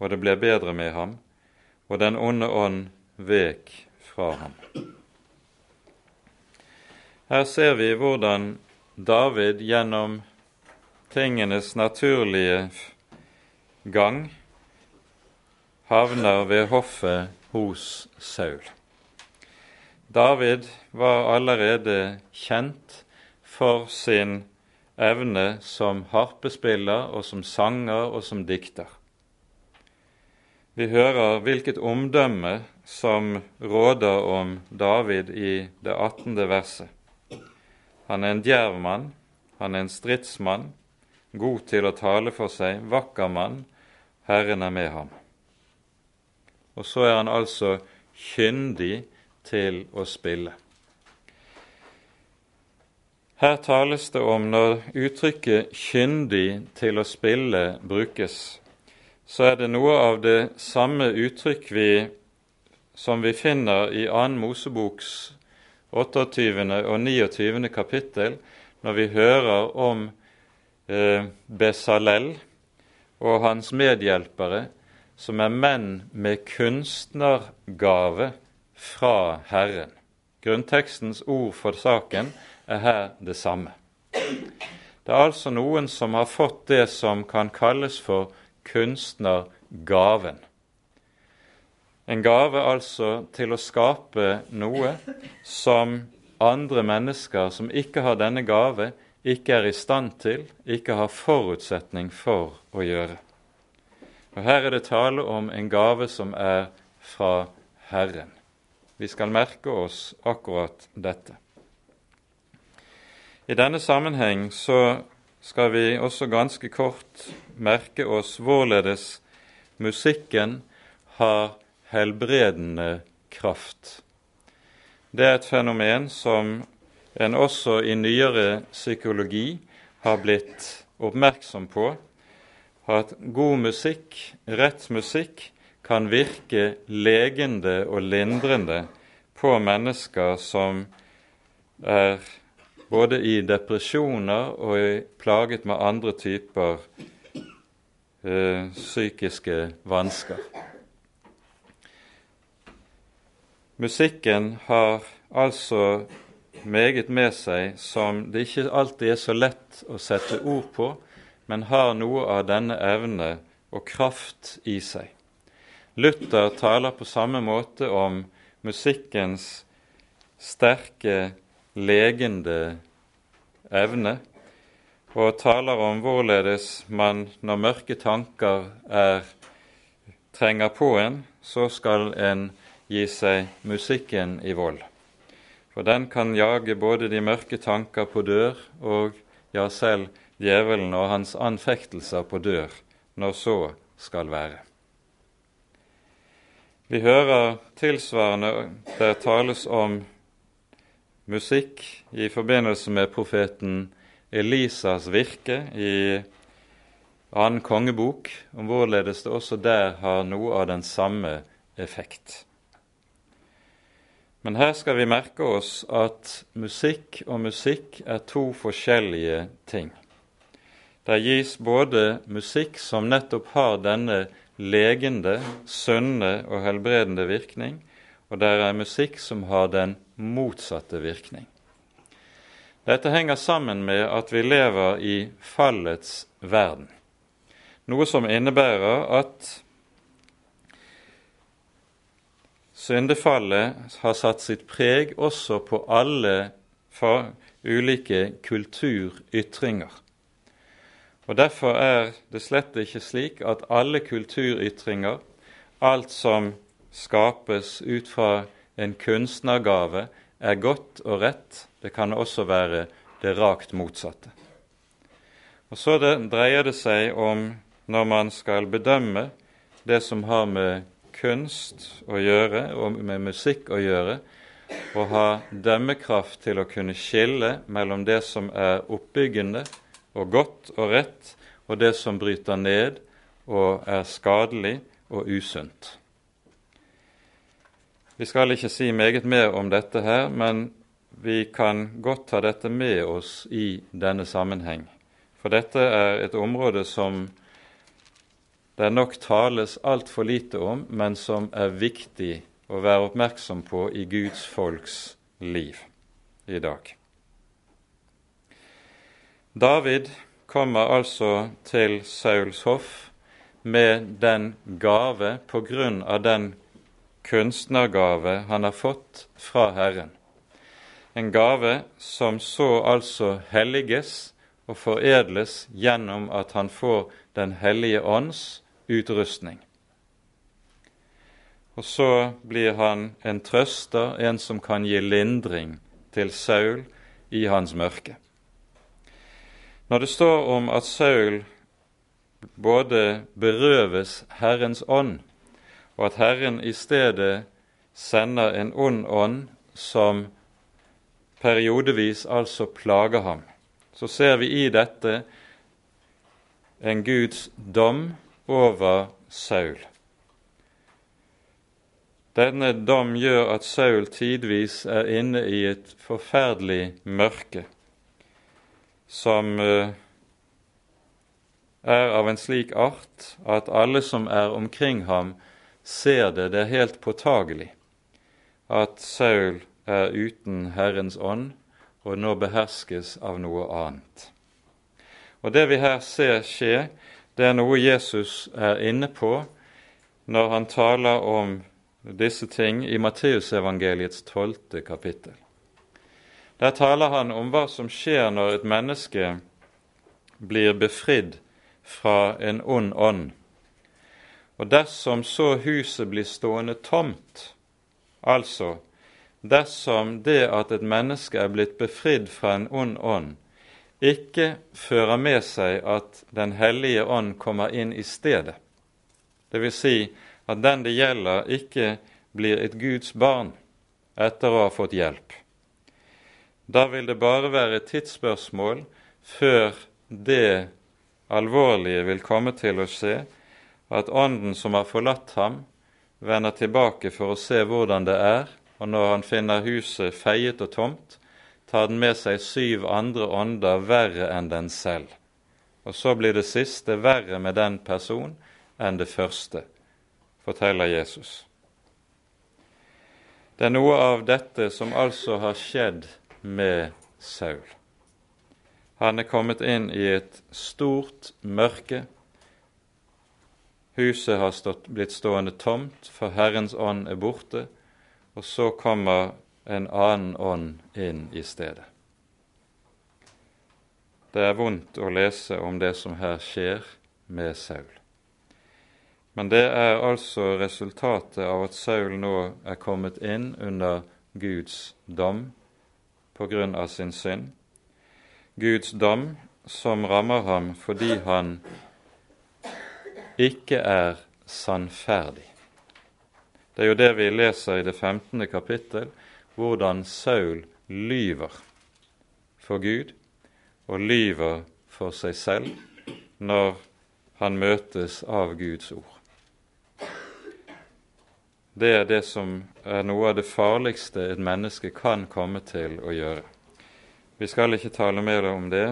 og det ble bedre med ham, og den onde ånd vek fra ham. Her ser vi hvordan David gjennom tingenes naturlige gang havner ved hoffet hos Saul. David var allerede kjent for sin evne som harpespiller og som sanger og som dikter. Vi hører hvilket omdømme som råder om David i det 18. verset. Han er en djerv mann, han er en stridsmann, god til å tale for seg, vakker mann, Herren er med ham. Og så er han altså kyndig til å spille. Her tales det om når uttrykket 'kyndig til å spille' brukes, så er det noe av det samme uttrykk vi, som vi finner i 2. Moseboks 28. og 29. kapittel, når vi hører om eh, Besalel og hans medhjelpere, som er menn med kunstnergave fra Herren. Grunntekstens ord for saken er her det samme. Det er altså noen som har fått det som kan kalles for kunstnergaven. En gave altså til å skape noe som andre mennesker som ikke har denne gave, ikke er i stand til, ikke har forutsetning for å gjøre. Og Her er det tale om en gave som er fra Herren. Vi skal merke oss akkurat dette. I denne sammenheng så skal vi også ganske kort merke oss hvorledes musikken har helbredende kraft. Det er et fenomen som en også i nyere psykologi har blitt oppmerksom på, at god musikk, rett musikk, kan virke legende og lindrende på mennesker som er både i depresjoner og er plaget med andre typer eh, psykiske vansker. Musikken har altså meget med seg som det ikke alltid er så lett å sette ord på, men har noe av denne evne og kraft i seg. Luther taler på samme måte om musikkens sterke, legende evne, og taler om hvorledes man, når mørke tanker er, trenger på en, så skal en gi seg musikken i vold. For den kan jage både de mørke tanker på dør og ja, selv djevelen og hans anfektelser på dør, når så skal være. Vi hører tilsvarende der tales om musikk i forbindelse med profeten Elisas virke i annen kongebok, om hvorledes det også der har noe av den samme effekt. Men her skal vi merke oss at musikk og musikk er to forskjellige ting. Det gis både musikk som nettopp har denne legende, sunne og helbredende virkning, og det er musikk som har den motsatte virkning. Dette henger sammen med at vi lever i fallets verden, noe som innebærer at syndefallet har satt sitt preg også på alle ulike kulturytringer. Og Derfor er det slett ikke slik at alle kulturytringer, alt som skapes ut fra en kunstnergave, er godt og rett. Det kan også være det rakt motsatte. Og Så det, dreier det seg om, når man skal bedømme det som har med kunst å gjøre, og med musikk å gjøre, å ha dømmekraft til å kunne skille mellom det som er oppbyggende, og godt og rett, og det som bryter ned og er skadelig og usunt. Vi skal ikke si meget mer om dette her, men vi kan godt ta dette med oss i denne sammenheng. For dette er et område som det nok tales altfor lite om, men som er viktig å være oppmerksom på i Guds folks liv i dag. David kommer altså til Sauls hoff med den gave på grunn av den kunstnergave han har fått fra Herren. En gave som så altså helliges og foredles gjennom at han får Den hellige ånds utrustning. Og så blir han en trøster, en som kan gi lindring til Saul i hans mørke. Når det står om at Saul både berøves Herrens ånd, og at Herren i stedet sender en ond ånd som periodevis altså plager ham, så ser vi i dette en Guds dom over Saul. Denne dom gjør at Saul tidvis er inne i et forferdelig mørke som eh, er av en slik art at alle som er omkring ham, ser det. Det er helt påtagelig at Saul er uten Herrens ånd og nå beherskes av noe annet. Og Det vi her ser skje, det er noe Jesus er inne på når han taler om disse ting i Matteusevangeliets tolvte kapittel. Der taler han om hva som skjer når et menneske blir befridd fra en ond ånd. Og dersom så huset blir stående tomt, altså dersom det at et menneske er blitt befridd fra en ond ånd, ikke fører med seg at Den hellige ånd kommer inn i stedet, dvs. Si at den det gjelder, ikke blir et Guds barn etter å ha fått hjelp. Da vil det bare være et tidsspørsmål før det alvorlige vil komme til å skje, at ånden som har forlatt ham, vender tilbake for å se hvordan det er, og når han finner huset feiet og tomt, tar den med seg syv andre ånder verre enn den selv. Og så blir det siste verre med den person enn det første forteller Jesus. Det er noe av dette som altså har skjedd med Saul. Han er kommet inn i et stort mørke. Huset har stått, blitt stående tomt, for Herrens ånd er borte, og så kommer en annen ånd inn i stedet. Det er vondt å lese om det som her skjer med Saul. Men det er altså resultatet av at Saul nå er kommet inn under Guds dom på grunn av sin synd. Guds dom som rammer ham fordi han ikke er sannferdig. Det er jo det vi leser i det 15. kapittel, hvordan Saul lyver for Gud og lyver for seg selv når han møtes av Guds ord. Det er det som er noe av det farligste et menneske kan komme til å gjøre. Vi skal ikke tale mer om det,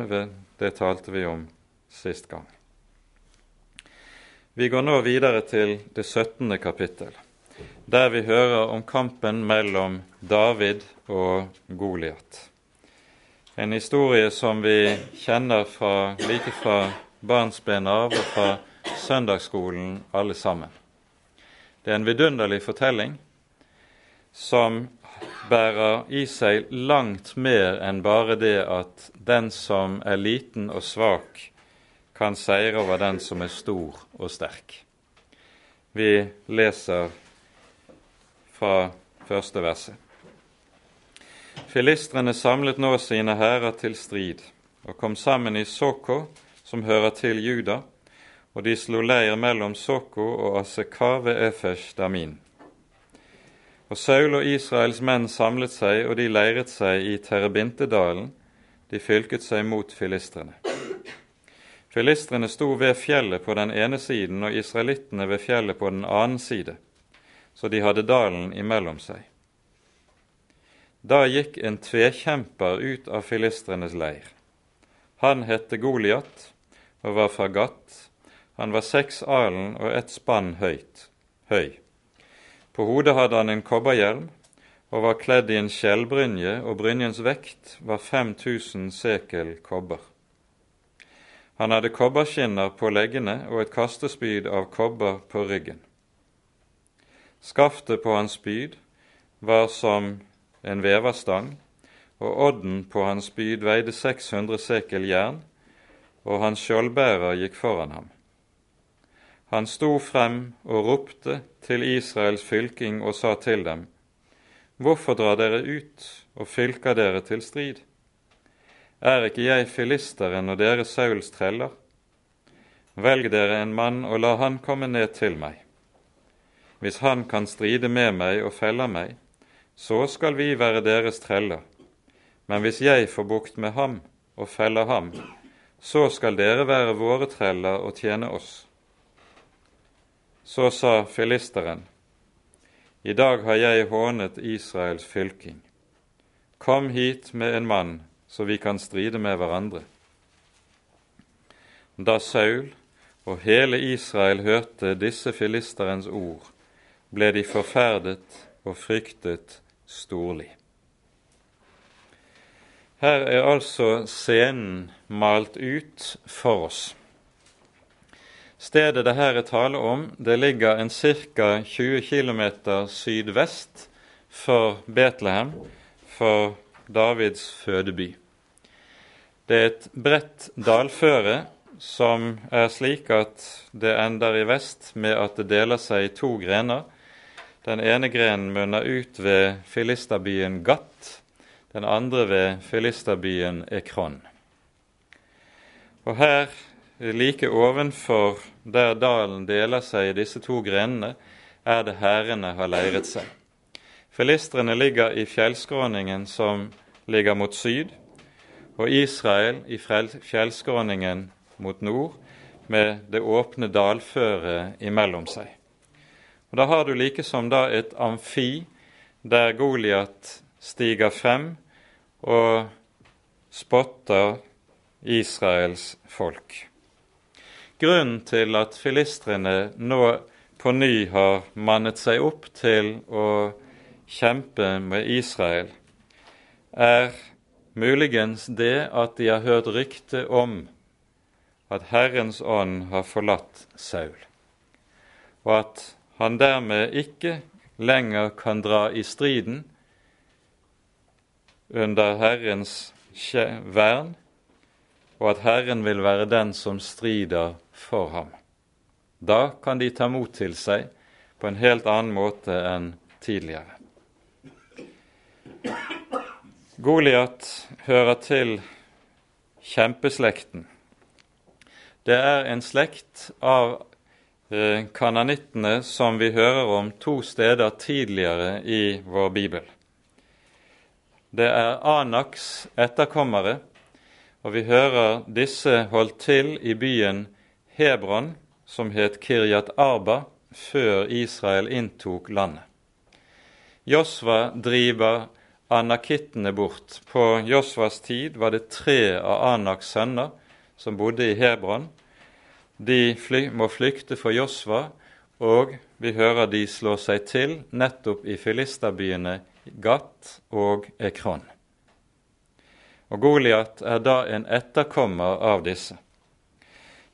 det talte vi om sist gang. Vi går nå videre til det 17. kapittel, der vi hører om kampen mellom David og Goliat. En historie som vi kjenner fra, like fra barnsben av og fra søndagsskolen alle sammen. Det er en vidunderlig fortelling som bærer i seg langt mer enn bare det at den som er liten og svak, kan seire over den som er stor og sterk. Vi leser fra første verset. Filistrene samlet nå sine hærer til strid og kom sammen i Soko, som hører til Juda, og de slo leir mellom Soko og Asekave Efesh Damin. Og Saul og Israels menn samlet seg, og de leiret seg i Terebintedalen. De fylket seg mot filistrene. Filistrene sto ved fjellet på den ene siden og israelittene ved fjellet på den annen side, så de hadde dalen imellom seg. Da gikk en tvekjemper ut av filistrenes leir. Han het Goliat og var fra Gat, han var seks alen og ett spann høyt, høy. På hodet hadde han en kobberhjelm og var kledd i en skjellbrynje, og brynjens vekt var 5000 sekel kobber. Han hadde kobberskinner på leggene og et kastespyd av kobber på ryggen. Skaftet på hans spyd var som en veverstang, og odden på hans spyd veide 600 sekel jern, og hans skjoldbærer gikk foran ham. Han sto frem og ropte til Israels fylking og sa til dem:" Hvorfor drar dere ut og fylker dere til strid? Er ikke jeg filisteren og dere Sauls treller? Velg dere en mann og la han komme ned til meg. Hvis han kan stride med meg og felle meg, så skal vi være deres treller. Men hvis jeg får bukt med ham og feller ham, så skal dere være våre treller og tjene oss. Så sa filisteren, I dag har jeg hånet Israels fylking. Kom hit med en mann så vi kan stride med hverandre. Da Saul og hele Israel hørte disse filisterens ord, ble de forferdet og fryktet storlig. Her er altså scenen malt ut for oss. Stedet det her er tale om, det ligger en ca. 20 km sydvest for Betlehem, for Davids fødeby. Det er et bredt dalføre som er slik at det ender i vest med at det deler seg i to grener. Den ene grenen munner ut ved filisterbyen Gatt, den andre ved filisterbyen Ekron. Og her, like ovenfor der dalen deler seg i disse to grenene, er det hærene har leiret seg. Filistrene ligger i fjellskråningen som ligger mot syd, og Israel i fjellskråningen mot nord med det åpne dalføret imellom seg. Og Da har du likesom da et amfi der Goliat stiger frem og spotter Israels folk. Grunnen til at filistrene nå på ny har mannet seg opp til å kjempe med Israel, er Muligens det at de har hørt rykte om at Herrens ånd har forlatt Saul, og at han dermed ikke lenger kan dra i striden under Herrens vern, og at Herren vil være den som strider for ham. Da kan de ta mot til seg på en helt annen måte enn tidligere. Goliat hører til kjempeslekten. Det er en slekt av eh, kananittene som vi hører om to steder tidligere i vår bibel. Det er Anaks etterkommere, og vi hører disse holdt til i byen Hebron, som het Kiryat Arba, før Israel inntok landet. Josva driver anakittene bort. På Josvas tid var det tre av Anaks sønner som bodde i Hebron. De fly, må flykte for Josva, og vi hører de slår seg til nettopp i filisterbyene Gat og Ekron. Og Goliat er da en etterkommer av disse.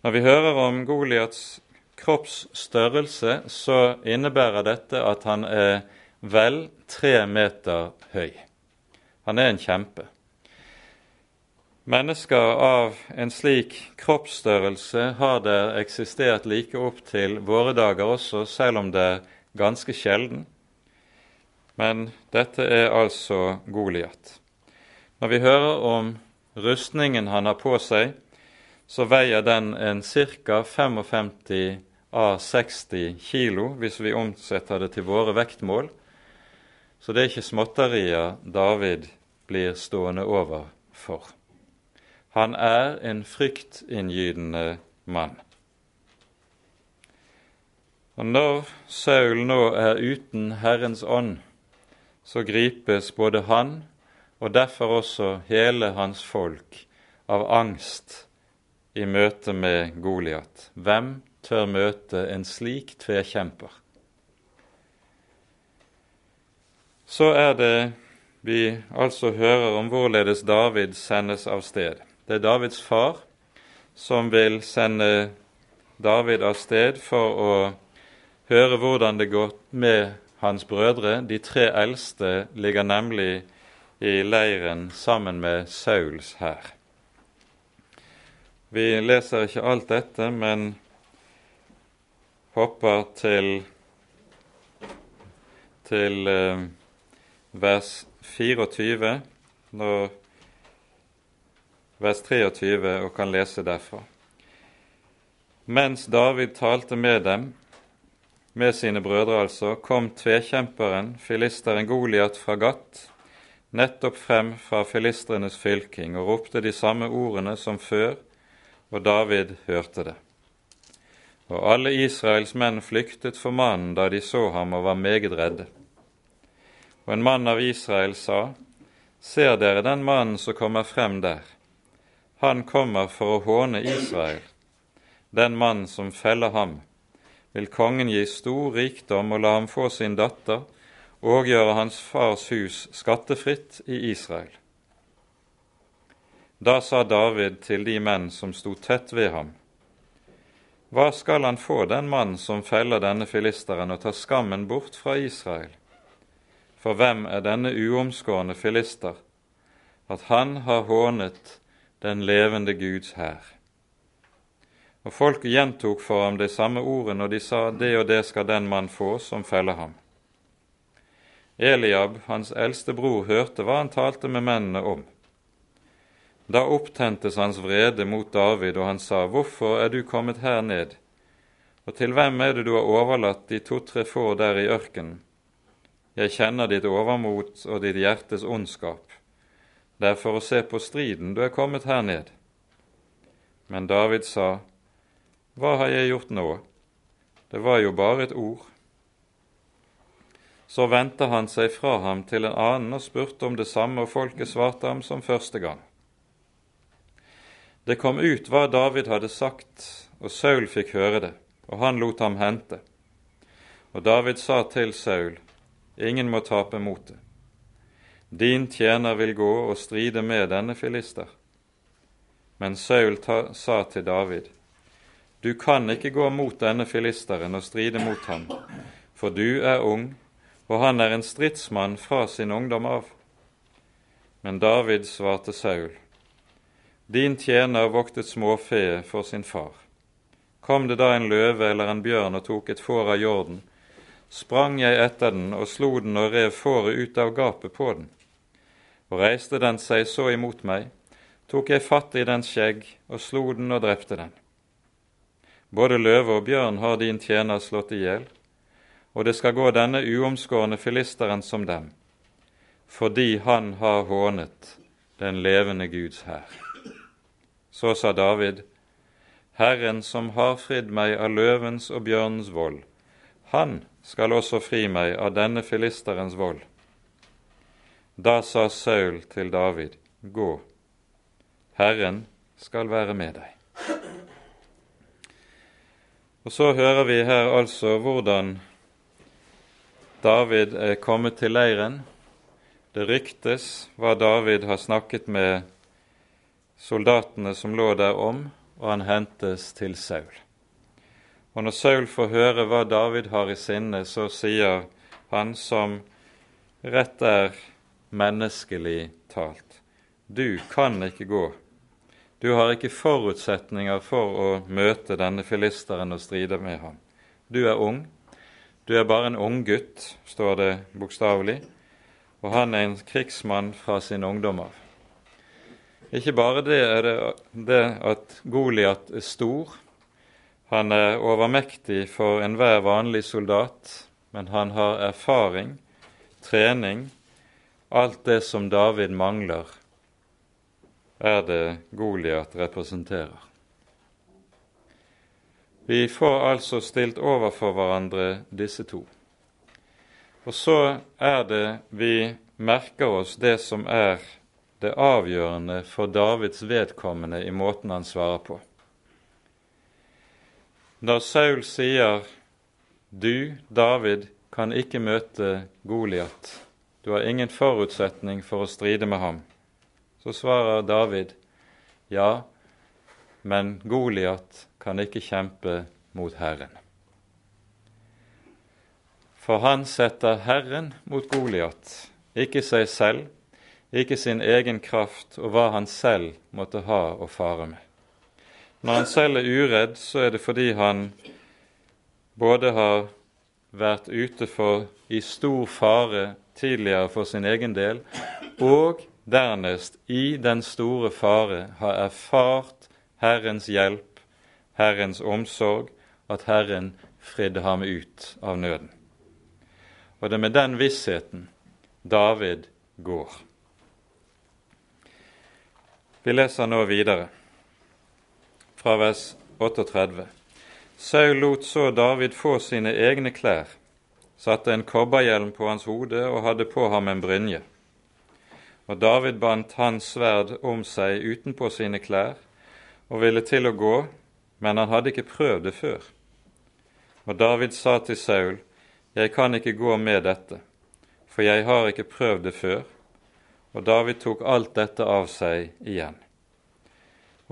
Når vi hører om Goliats kroppsstørrelse, så innebærer dette at han er vel tre meter høy. Han er en kjempe. Mennesker av en slik kroppsstørrelse har det eksistert like opp til våre dager også, selv om det er ganske sjelden. Men dette er altså Goliat. Når vi hører om rustningen han har på seg, så veier den en ca. 55 av 60 kilo, hvis vi omsetter det til våre vektmål. Så det er ikke småtterier David blir stående over for. Han er en fryktinngytende mann. Og når Saul nå er uten Herrens ånd, så gripes både han og derfor også hele hans folk av angst i møte med Goliat. Hvem tør møte en slik tvekjemper? Så er det vi altså hører om hvorledes David sendes av sted. Det er Davids far som vil sende David av sted for å høre hvordan det går med hans brødre. De tre eldste ligger nemlig i leiren sammen med Sauls hær. Vi leser ikke alt dette, men hopper til, til eh, vers 24, når, vers 23, og kan lese derfra. Mens David talte med dem, med sine brødre altså, kom tvekjemperen, filisteren Goliat fra Gat, nettopp frem fra filistrenes fylking og ropte de samme ordene som før, og David hørte det. Og alle Israels menn flyktet for mannen da de så ham og var meget redde. Og en mann av Israel sa, Ser dere den mannen som kommer frem der? Han kommer for å håne Israel den mann som feller ham, vil kongen gi stor rikdom og la ham få sin datter og gjøre hans fars hus skattefritt i Israel. Da sa David til de menn som sto tett ved ham, Hva skal han få, den mann som feller denne filisteren og tar skammen bort fra Israel? For hvem er denne uomskårne filister, at han har hånet den levende Guds hær? Og folket gjentok for ham de samme ordene, og de sa, det og det skal den mann få som feller ham. Eliab, hans eldste bror, hørte hva han talte med mennene om. Da opptentes hans vrede mot David, og han sa, Hvorfor er du kommet her ned? Og til hvem er det du har overlatt de to-tre få der i ørkenen? Jeg kjenner ditt overmot og ditt hjertes ondskap. Det er for å se på striden du er kommet her ned. Men David sa, hva har jeg gjort nå? Det var jo bare et ord. Så vendte han seg fra ham til en annen og spurte om det samme, og folket svarte ham som første gang. Det kom ut hva David hadde sagt, og Saul fikk høre det, og han lot ham hente. Og David sa til Saul, ingen må tape motet. Din tjener vil gå og stride med denne filister. Men Saul ta, sa til David, du kan ikke gå mot denne filisteren og stride mot ham, for du er ung, og han er en stridsmann fra sin ungdom av. Men David svarte Saul, Din tjener voktet småfe for sin far. Kom det da en løve eller en bjørn og tok et får av jorden, sprang jeg etter den og slo den og rev fåret ut av gapet på den. Og reiste den seg så imot meg, tok jeg fatt i dens skjegg og slo den og drepte den. Både løve og bjørn har din tjener slått i hjel, og det skal gå denne uomskårne filisteren som dem, fordi han har hånet den levende Guds hær. Så sa David, Herren som har fridd meg av løvens og bjørnens vold, han skal også fri meg av denne filisterens vold. Da sa Saul til David, Gå, Herren skal være med deg. Og så hører vi her altså hvordan David er kommet til leiren. Det ryktes hva David har snakket med soldatene som lå der om, og han hentes til Saul. Og når Saul får høre hva David har i sinne, så sier han som rett er menneskelig talt, du kan ikke gå du har ikke forutsetninger for å møte denne filisteren og stride med ham. Du er ung. Du er bare en unggutt, står det bokstavelig, og han er en krigsmann fra sin ungdom av. Ikke bare det er det, det at Goliat er stor, han er overmektig for enhver vanlig soldat, men han har erfaring, trening, alt det som David mangler er det Goliat representerer. Vi får altså stilt overfor hverandre disse to. Og så er det vi merker oss det som er det avgjørende for Davids vedkommende i måten han svarer på. Når Saul sier 'Du, David, kan ikke møte Goliat', du har ingen forutsetning for å stride med ham, så svarer David, ja, men Goliat kan ikke kjempe mot Herren. For han setter Herren mot Goliat, ikke seg selv, ikke sin egen kraft og hva han selv måtte ha å fare med. Når han selv er uredd, så er det fordi han både har vært ute for i stor fare tidligere for sin egen del, og dernest i den store fare har erfart Herrens hjelp, Herrens omsorg, at Herren fridde ham ut av nøden. Og det er med den vissheten David går. Vi leser nå videre fra vers 38. Saul lot så David få sine egne klær, satte en kobberhjelm på hans hode og hadde på ham en brynje. Og David bandt hans sverd om seg utenpå sine klær og ville til å gå, men han hadde ikke prøvd det før. Og David sa til Saul, Jeg kan ikke gå med dette, for jeg har ikke prøvd det før. Og David tok alt dette av seg igjen.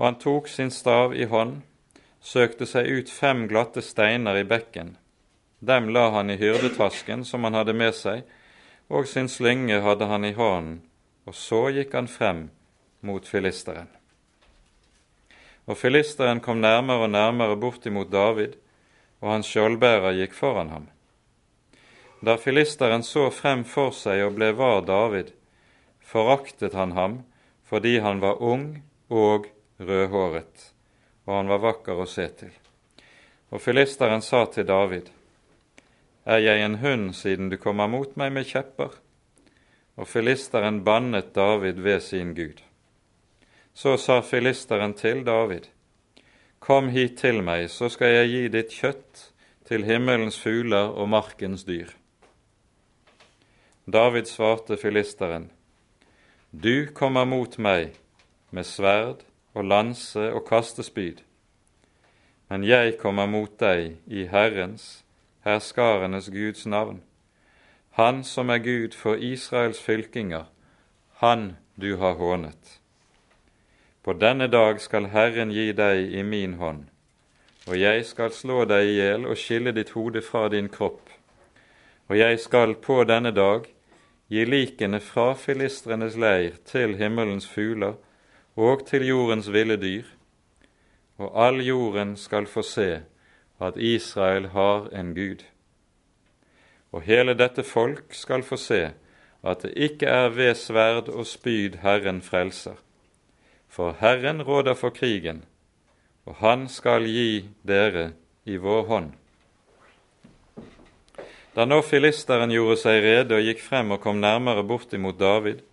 Og han tok sin stav i hånd, søkte seg ut fem glatte steiner i bekken. Dem la han i hyrdetasken som han hadde med seg, og sin slynge hadde han i hånden, og så gikk han frem mot filisteren. Og filisteren kom nærmere og nærmere bortimot David, og hans skjoldbærer gikk foran ham. Da filisteren så frem for seg og ble var David, foraktet han ham fordi han var ung og rødhåret, og han var vakker å se til. Og filisteren sa til David, Er jeg en hund siden du kommer mot meg med kjepper? Og filisteren bannet David ved sin Gud. Så sa filisteren til David, Kom hit til meg, så skal jeg gi ditt kjøtt til himmelens fugler og markens dyr. David svarte filisteren, Du kommer mot meg med sverd og lanse og kaste spyd. Men jeg kommer mot deg i Herrens, herskarenes Guds navn, Han som er Gud for Israels fylkinger, Han du har hånet. På denne dag skal Herren gi deg i min hånd, og jeg skal slå deg i hjel og skille ditt hode fra din kropp. Og jeg skal på denne dag gi likene fra filistrenes leir til himmelens fugler og til jordens ville dyr, og all jorden skal få se at Israel har en Gud. Og hele dette folk skal få se at det ikke er ved sverd og spyd Herren frelser. For Herren råder for krigen, og Han skal gi dere i vår hånd. Da nå filisteren gjorde seg rede og gikk frem og kom nærmere bortimot David,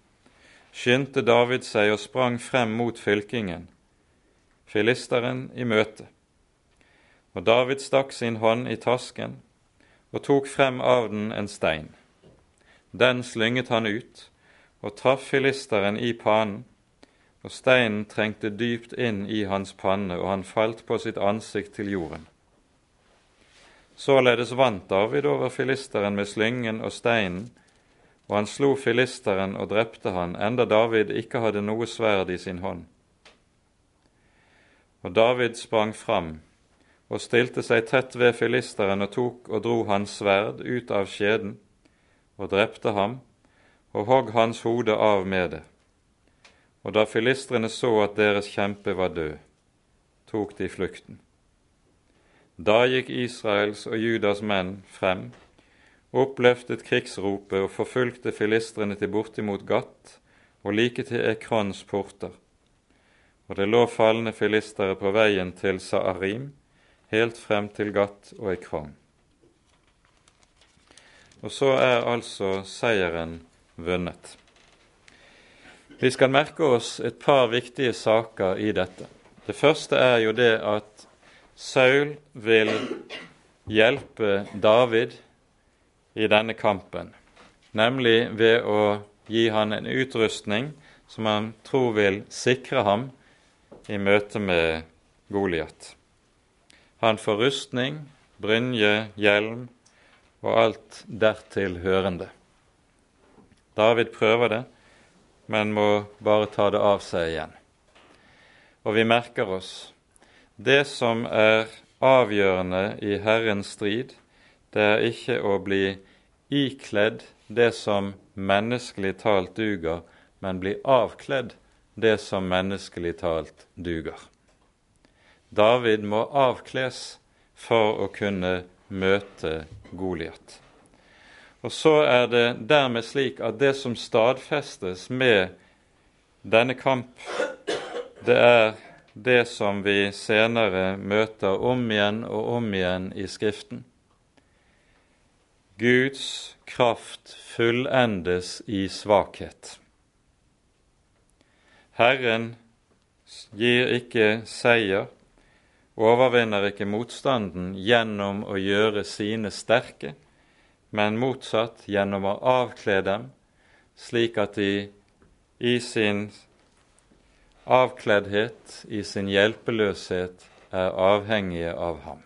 skyndte David seg og sprang frem mot fylkingen, filisteren i møte. Og David stakk sin hånd i tasken og tok frem av den en stein. Den slynget han ut og traff filisteren i panen, og steinen trengte dypt inn i hans panne, og han falt på sitt ansikt til jorden. Således vant David over filisteren med slyngen og steinen, og han slo filisteren og drepte han, enda David ikke hadde noe sverd i sin hånd. Og David sprang fram og stilte seg tett ved filisteren og tok og dro hans sverd ut av skjeden og drepte ham og hogg hans hode av med det. Og da filistrene så at deres kjempe var død, tok de flukten. Da gikk Israels og Judas menn frem oppløftet krigsropet og forfulgte filistrene til bortimot Gatt og like til Ekrans porter. Og det lå falne filistere på veien til Saarim, helt frem til Gatt og Ekron. Og så er altså seieren vunnet. Vi skal merke oss et par viktige saker i dette. Det første er jo det at Saul vil hjelpe David i denne kampen, nemlig ved å gi han en utrustning som han tror vil sikre ham i møte med Goliat. Han får rustning, brynje, hjelm og alt dertil hørende. David prøver det, men må bare ta det av seg igjen. Og vi merker oss det som er avgjørende i Herrens strid, det er ikke å bli ikledd det som menneskelig talt duger, men bli avkledd det som menneskelig talt duger. David må avkles for å kunne møte Goliat. Og så er det dermed slik at det som stadfestes med denne kamp, det er det som vi senere møter om igjen og om igjen i Skriften. Guds kraft fullendes i svakhet. Herren gir ikke seier, overvinner ikke motstanden gjennom å gjøre sine sterke, men motsatt gjennom å avkle dem, slik at de i sin avkleddhet, i sin hjelpeløshet, er avhengige av ham.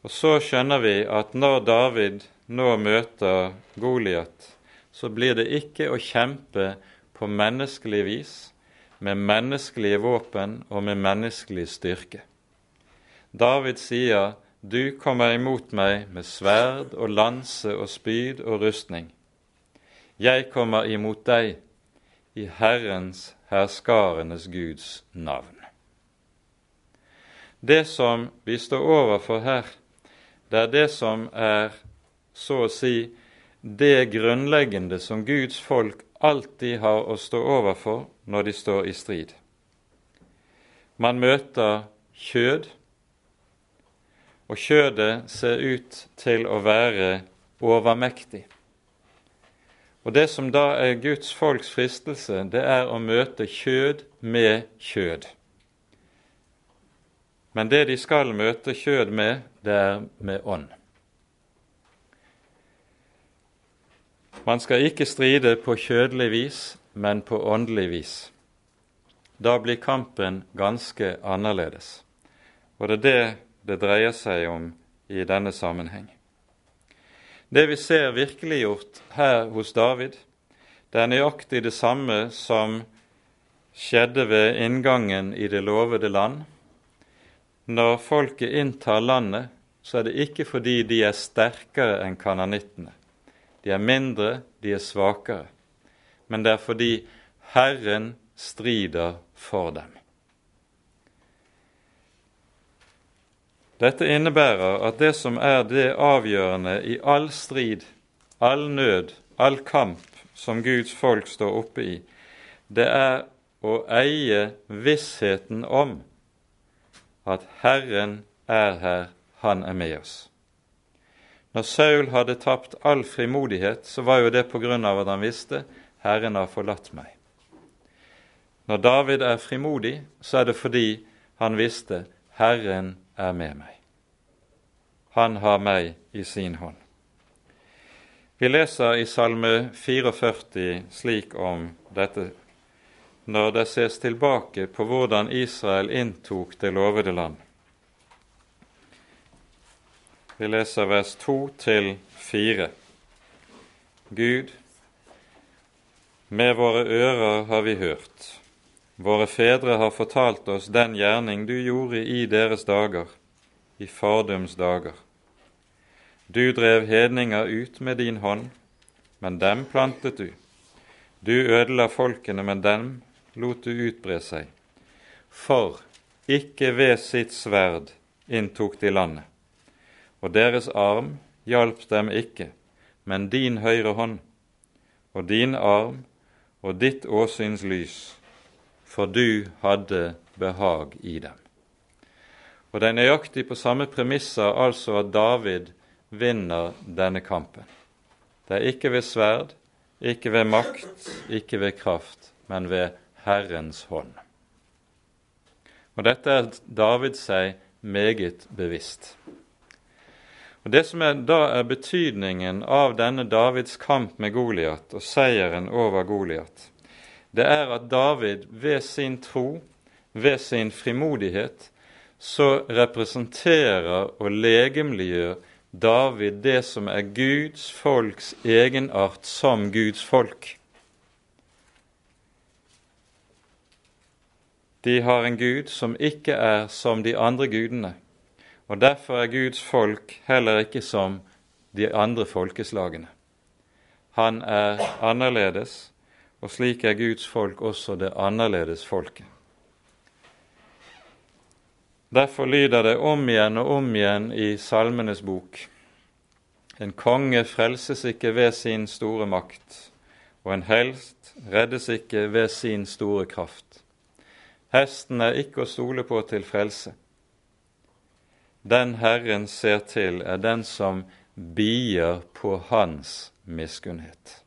Og Så skjønner vi at når David nå møter Goliat, så blir det ikke å kjempe på menneskelig vis, med menneskelige våpen og med menneskelig styrke. David sier du kommer imot meg med sverd og lanse og spyd og rustning. Jeg kommer imot deg i Herrens herskarenes Guds navn. Det som vi står overfor her, det er det som er så å si det grunnleggende som Guds folk alltid har å stå overfor når de står i strid. Man møter kjød, og kjødet ser ut til å være overmektig. Og Det som da er Guds folks fristelse, det er å møte kjød med kjød. Men det de skal møte kjød med, det er med ånd. Man skal ikke stride på kjødelig vis, men på åndelig vis. Da blir kampen ganske annerledes. Og det er det det dreier seg om i denne sammenheng. Det vi ser virkeliggjort her hos David, det er nøyaktig det samme som skjedde ved inngangen i det lovede land. Når folket inntar landet, så er det ikke fordi de er sterkere enn kananittene. De er mindre, de er svakere. Men det er fordi Herren strider for dem. Dette innebærer at det som er det avgjørende i all strid, all nød, all kamp som Guds folk står oppe i, det er å eie vissheten om at Herren er her, han er med oss. Når Saul hadde tapt all frimodighet, så var jo det på grunn av at han visste Herren har forlatt meg. Når David er frimodig, så er det fordi han visste Herren er med meg. Han har meg i sin hånd. Vi leser i Salme 44 slik om dette når det ses tilbake på hvordan Israel inntok det lovede land. Vi leser vers 2 til 4. Gud, med våre ører har vi hørt. Våre fedre har fortalt oss den gjerning du gjorde i deres dager, i fardums dager. Du drev hedninger ut med din hånd, men dem plantet du. Du ødela folkene, men dem lot du utbre seg. For ikke ved sitt sverd inntok de landet, og deres arm hjalp dem ikke, men din høyre hånd og din arm og ditt åsyns lys for du hadde behag i dem. Og Det er nøyaktig på samme premisser altså at David vinner denne kampen. Det er ikke ved sverd, ikke ved makt, ikke ved kraft, men ved Herrens hånd. Og Dette er David seg meget bevisst. Og Det som er, da er betydningen av denne Davids kamp med Goliat og seieren over Goliat, det er at David ved sin tro, ved sin frimodighet, så representerer og legemliggjør David det som er Guds folks egenart som Guds folk. De har en Gud som ikke er som de andre gudene, og derfor er Guds folk heller ikke som de andre folkeslagene. Han er annerledes, og slik er Guds folk også det annerledes folket. Derfor lyder det om igjen og om igjen i Salmenes bok. En konge frelses ikke ved sin store makt, og en helst reddes ikke ved sin store kraft. Hesten er ikke å stole på til frelse. Den Herren ser til, er den som bier på hans miskunnhet.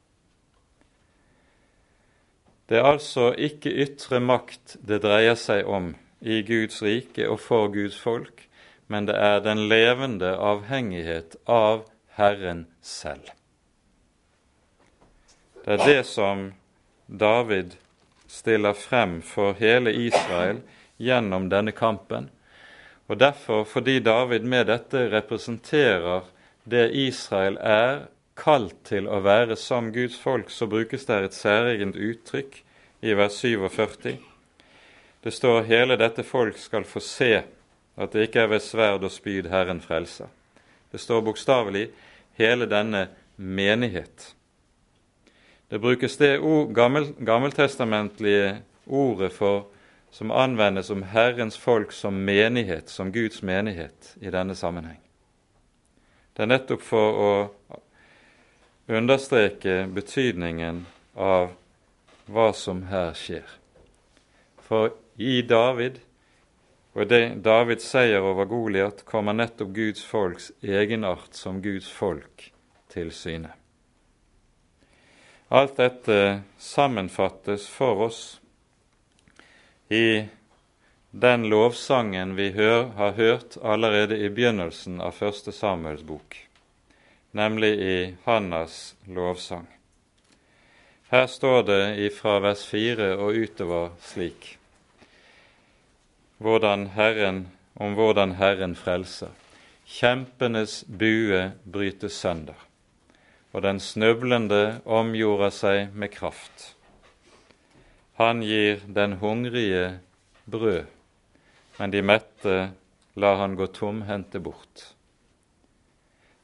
Det er altså ikke ytre makt det dreier seg om i Guds rike og for Guds folk, men det er den levende avhengighet av Herren selv. Det er det som David stiller frem for hele Israel gjennom denne kampen. Og derfor, fordi David med dette representerer det Israel er kalt til å være som Guds folk, så brukes det et særegent uttrykk i vers 47. Det står hele dette folk skal få se at det ikke er ved sverd og spyd Herren frelser. Det står bokstavelig hele denne menighet. Det brukes det gammel, gammeltestamentlige ordet for som anvendes om Herrens folk som menighet, som Guds menighet i denne sammenheng. Det er nettopp for å understreke betydningen av hva som her skjer. For i David og det Davids seier over Goliat kommer nettopp Guds folks egenart som Guds folk til syne. Alt dette sammenfattes for oss i den lovsangen vi hør, har hørt allerede i begynnelsen av første Samuels bok nemlig i Hannas lovsang. Her står det fra vers 4 og utover slik hvordan Herren, om hvordan Herren frelser. Kjempenes bue brytes sønder, og den snøblende omgjorde seg med kraft. Han gir den hungrige brød, men de mette lar han gå tomhendte bort.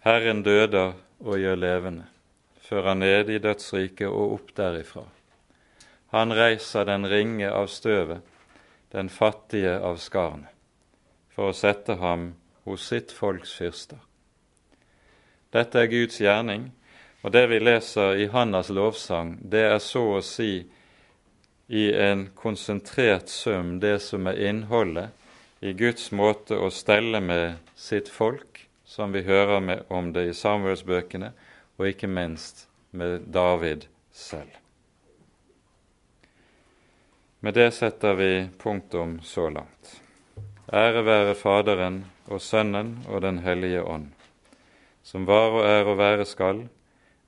Herren døder og gjør levende, fører ned i dødsriket og opp derifra. Han reiser den ringe av støvet, den fattige av skarne, for å sette ham hos sitt folks fyrster. Dette er Guds gjerning, og det vi leser i Hannas lovsang, det er så å si i en konsentrert sum det som er innholdet i Guds måte å stelle med sitt folk som vi hører om det i Samuelsbøkene, og ikke minst med David selv. Med det setter vi punktum så langt. Ære være Faderen og Sønnen og Den hellige ånd, som var og er og være skal,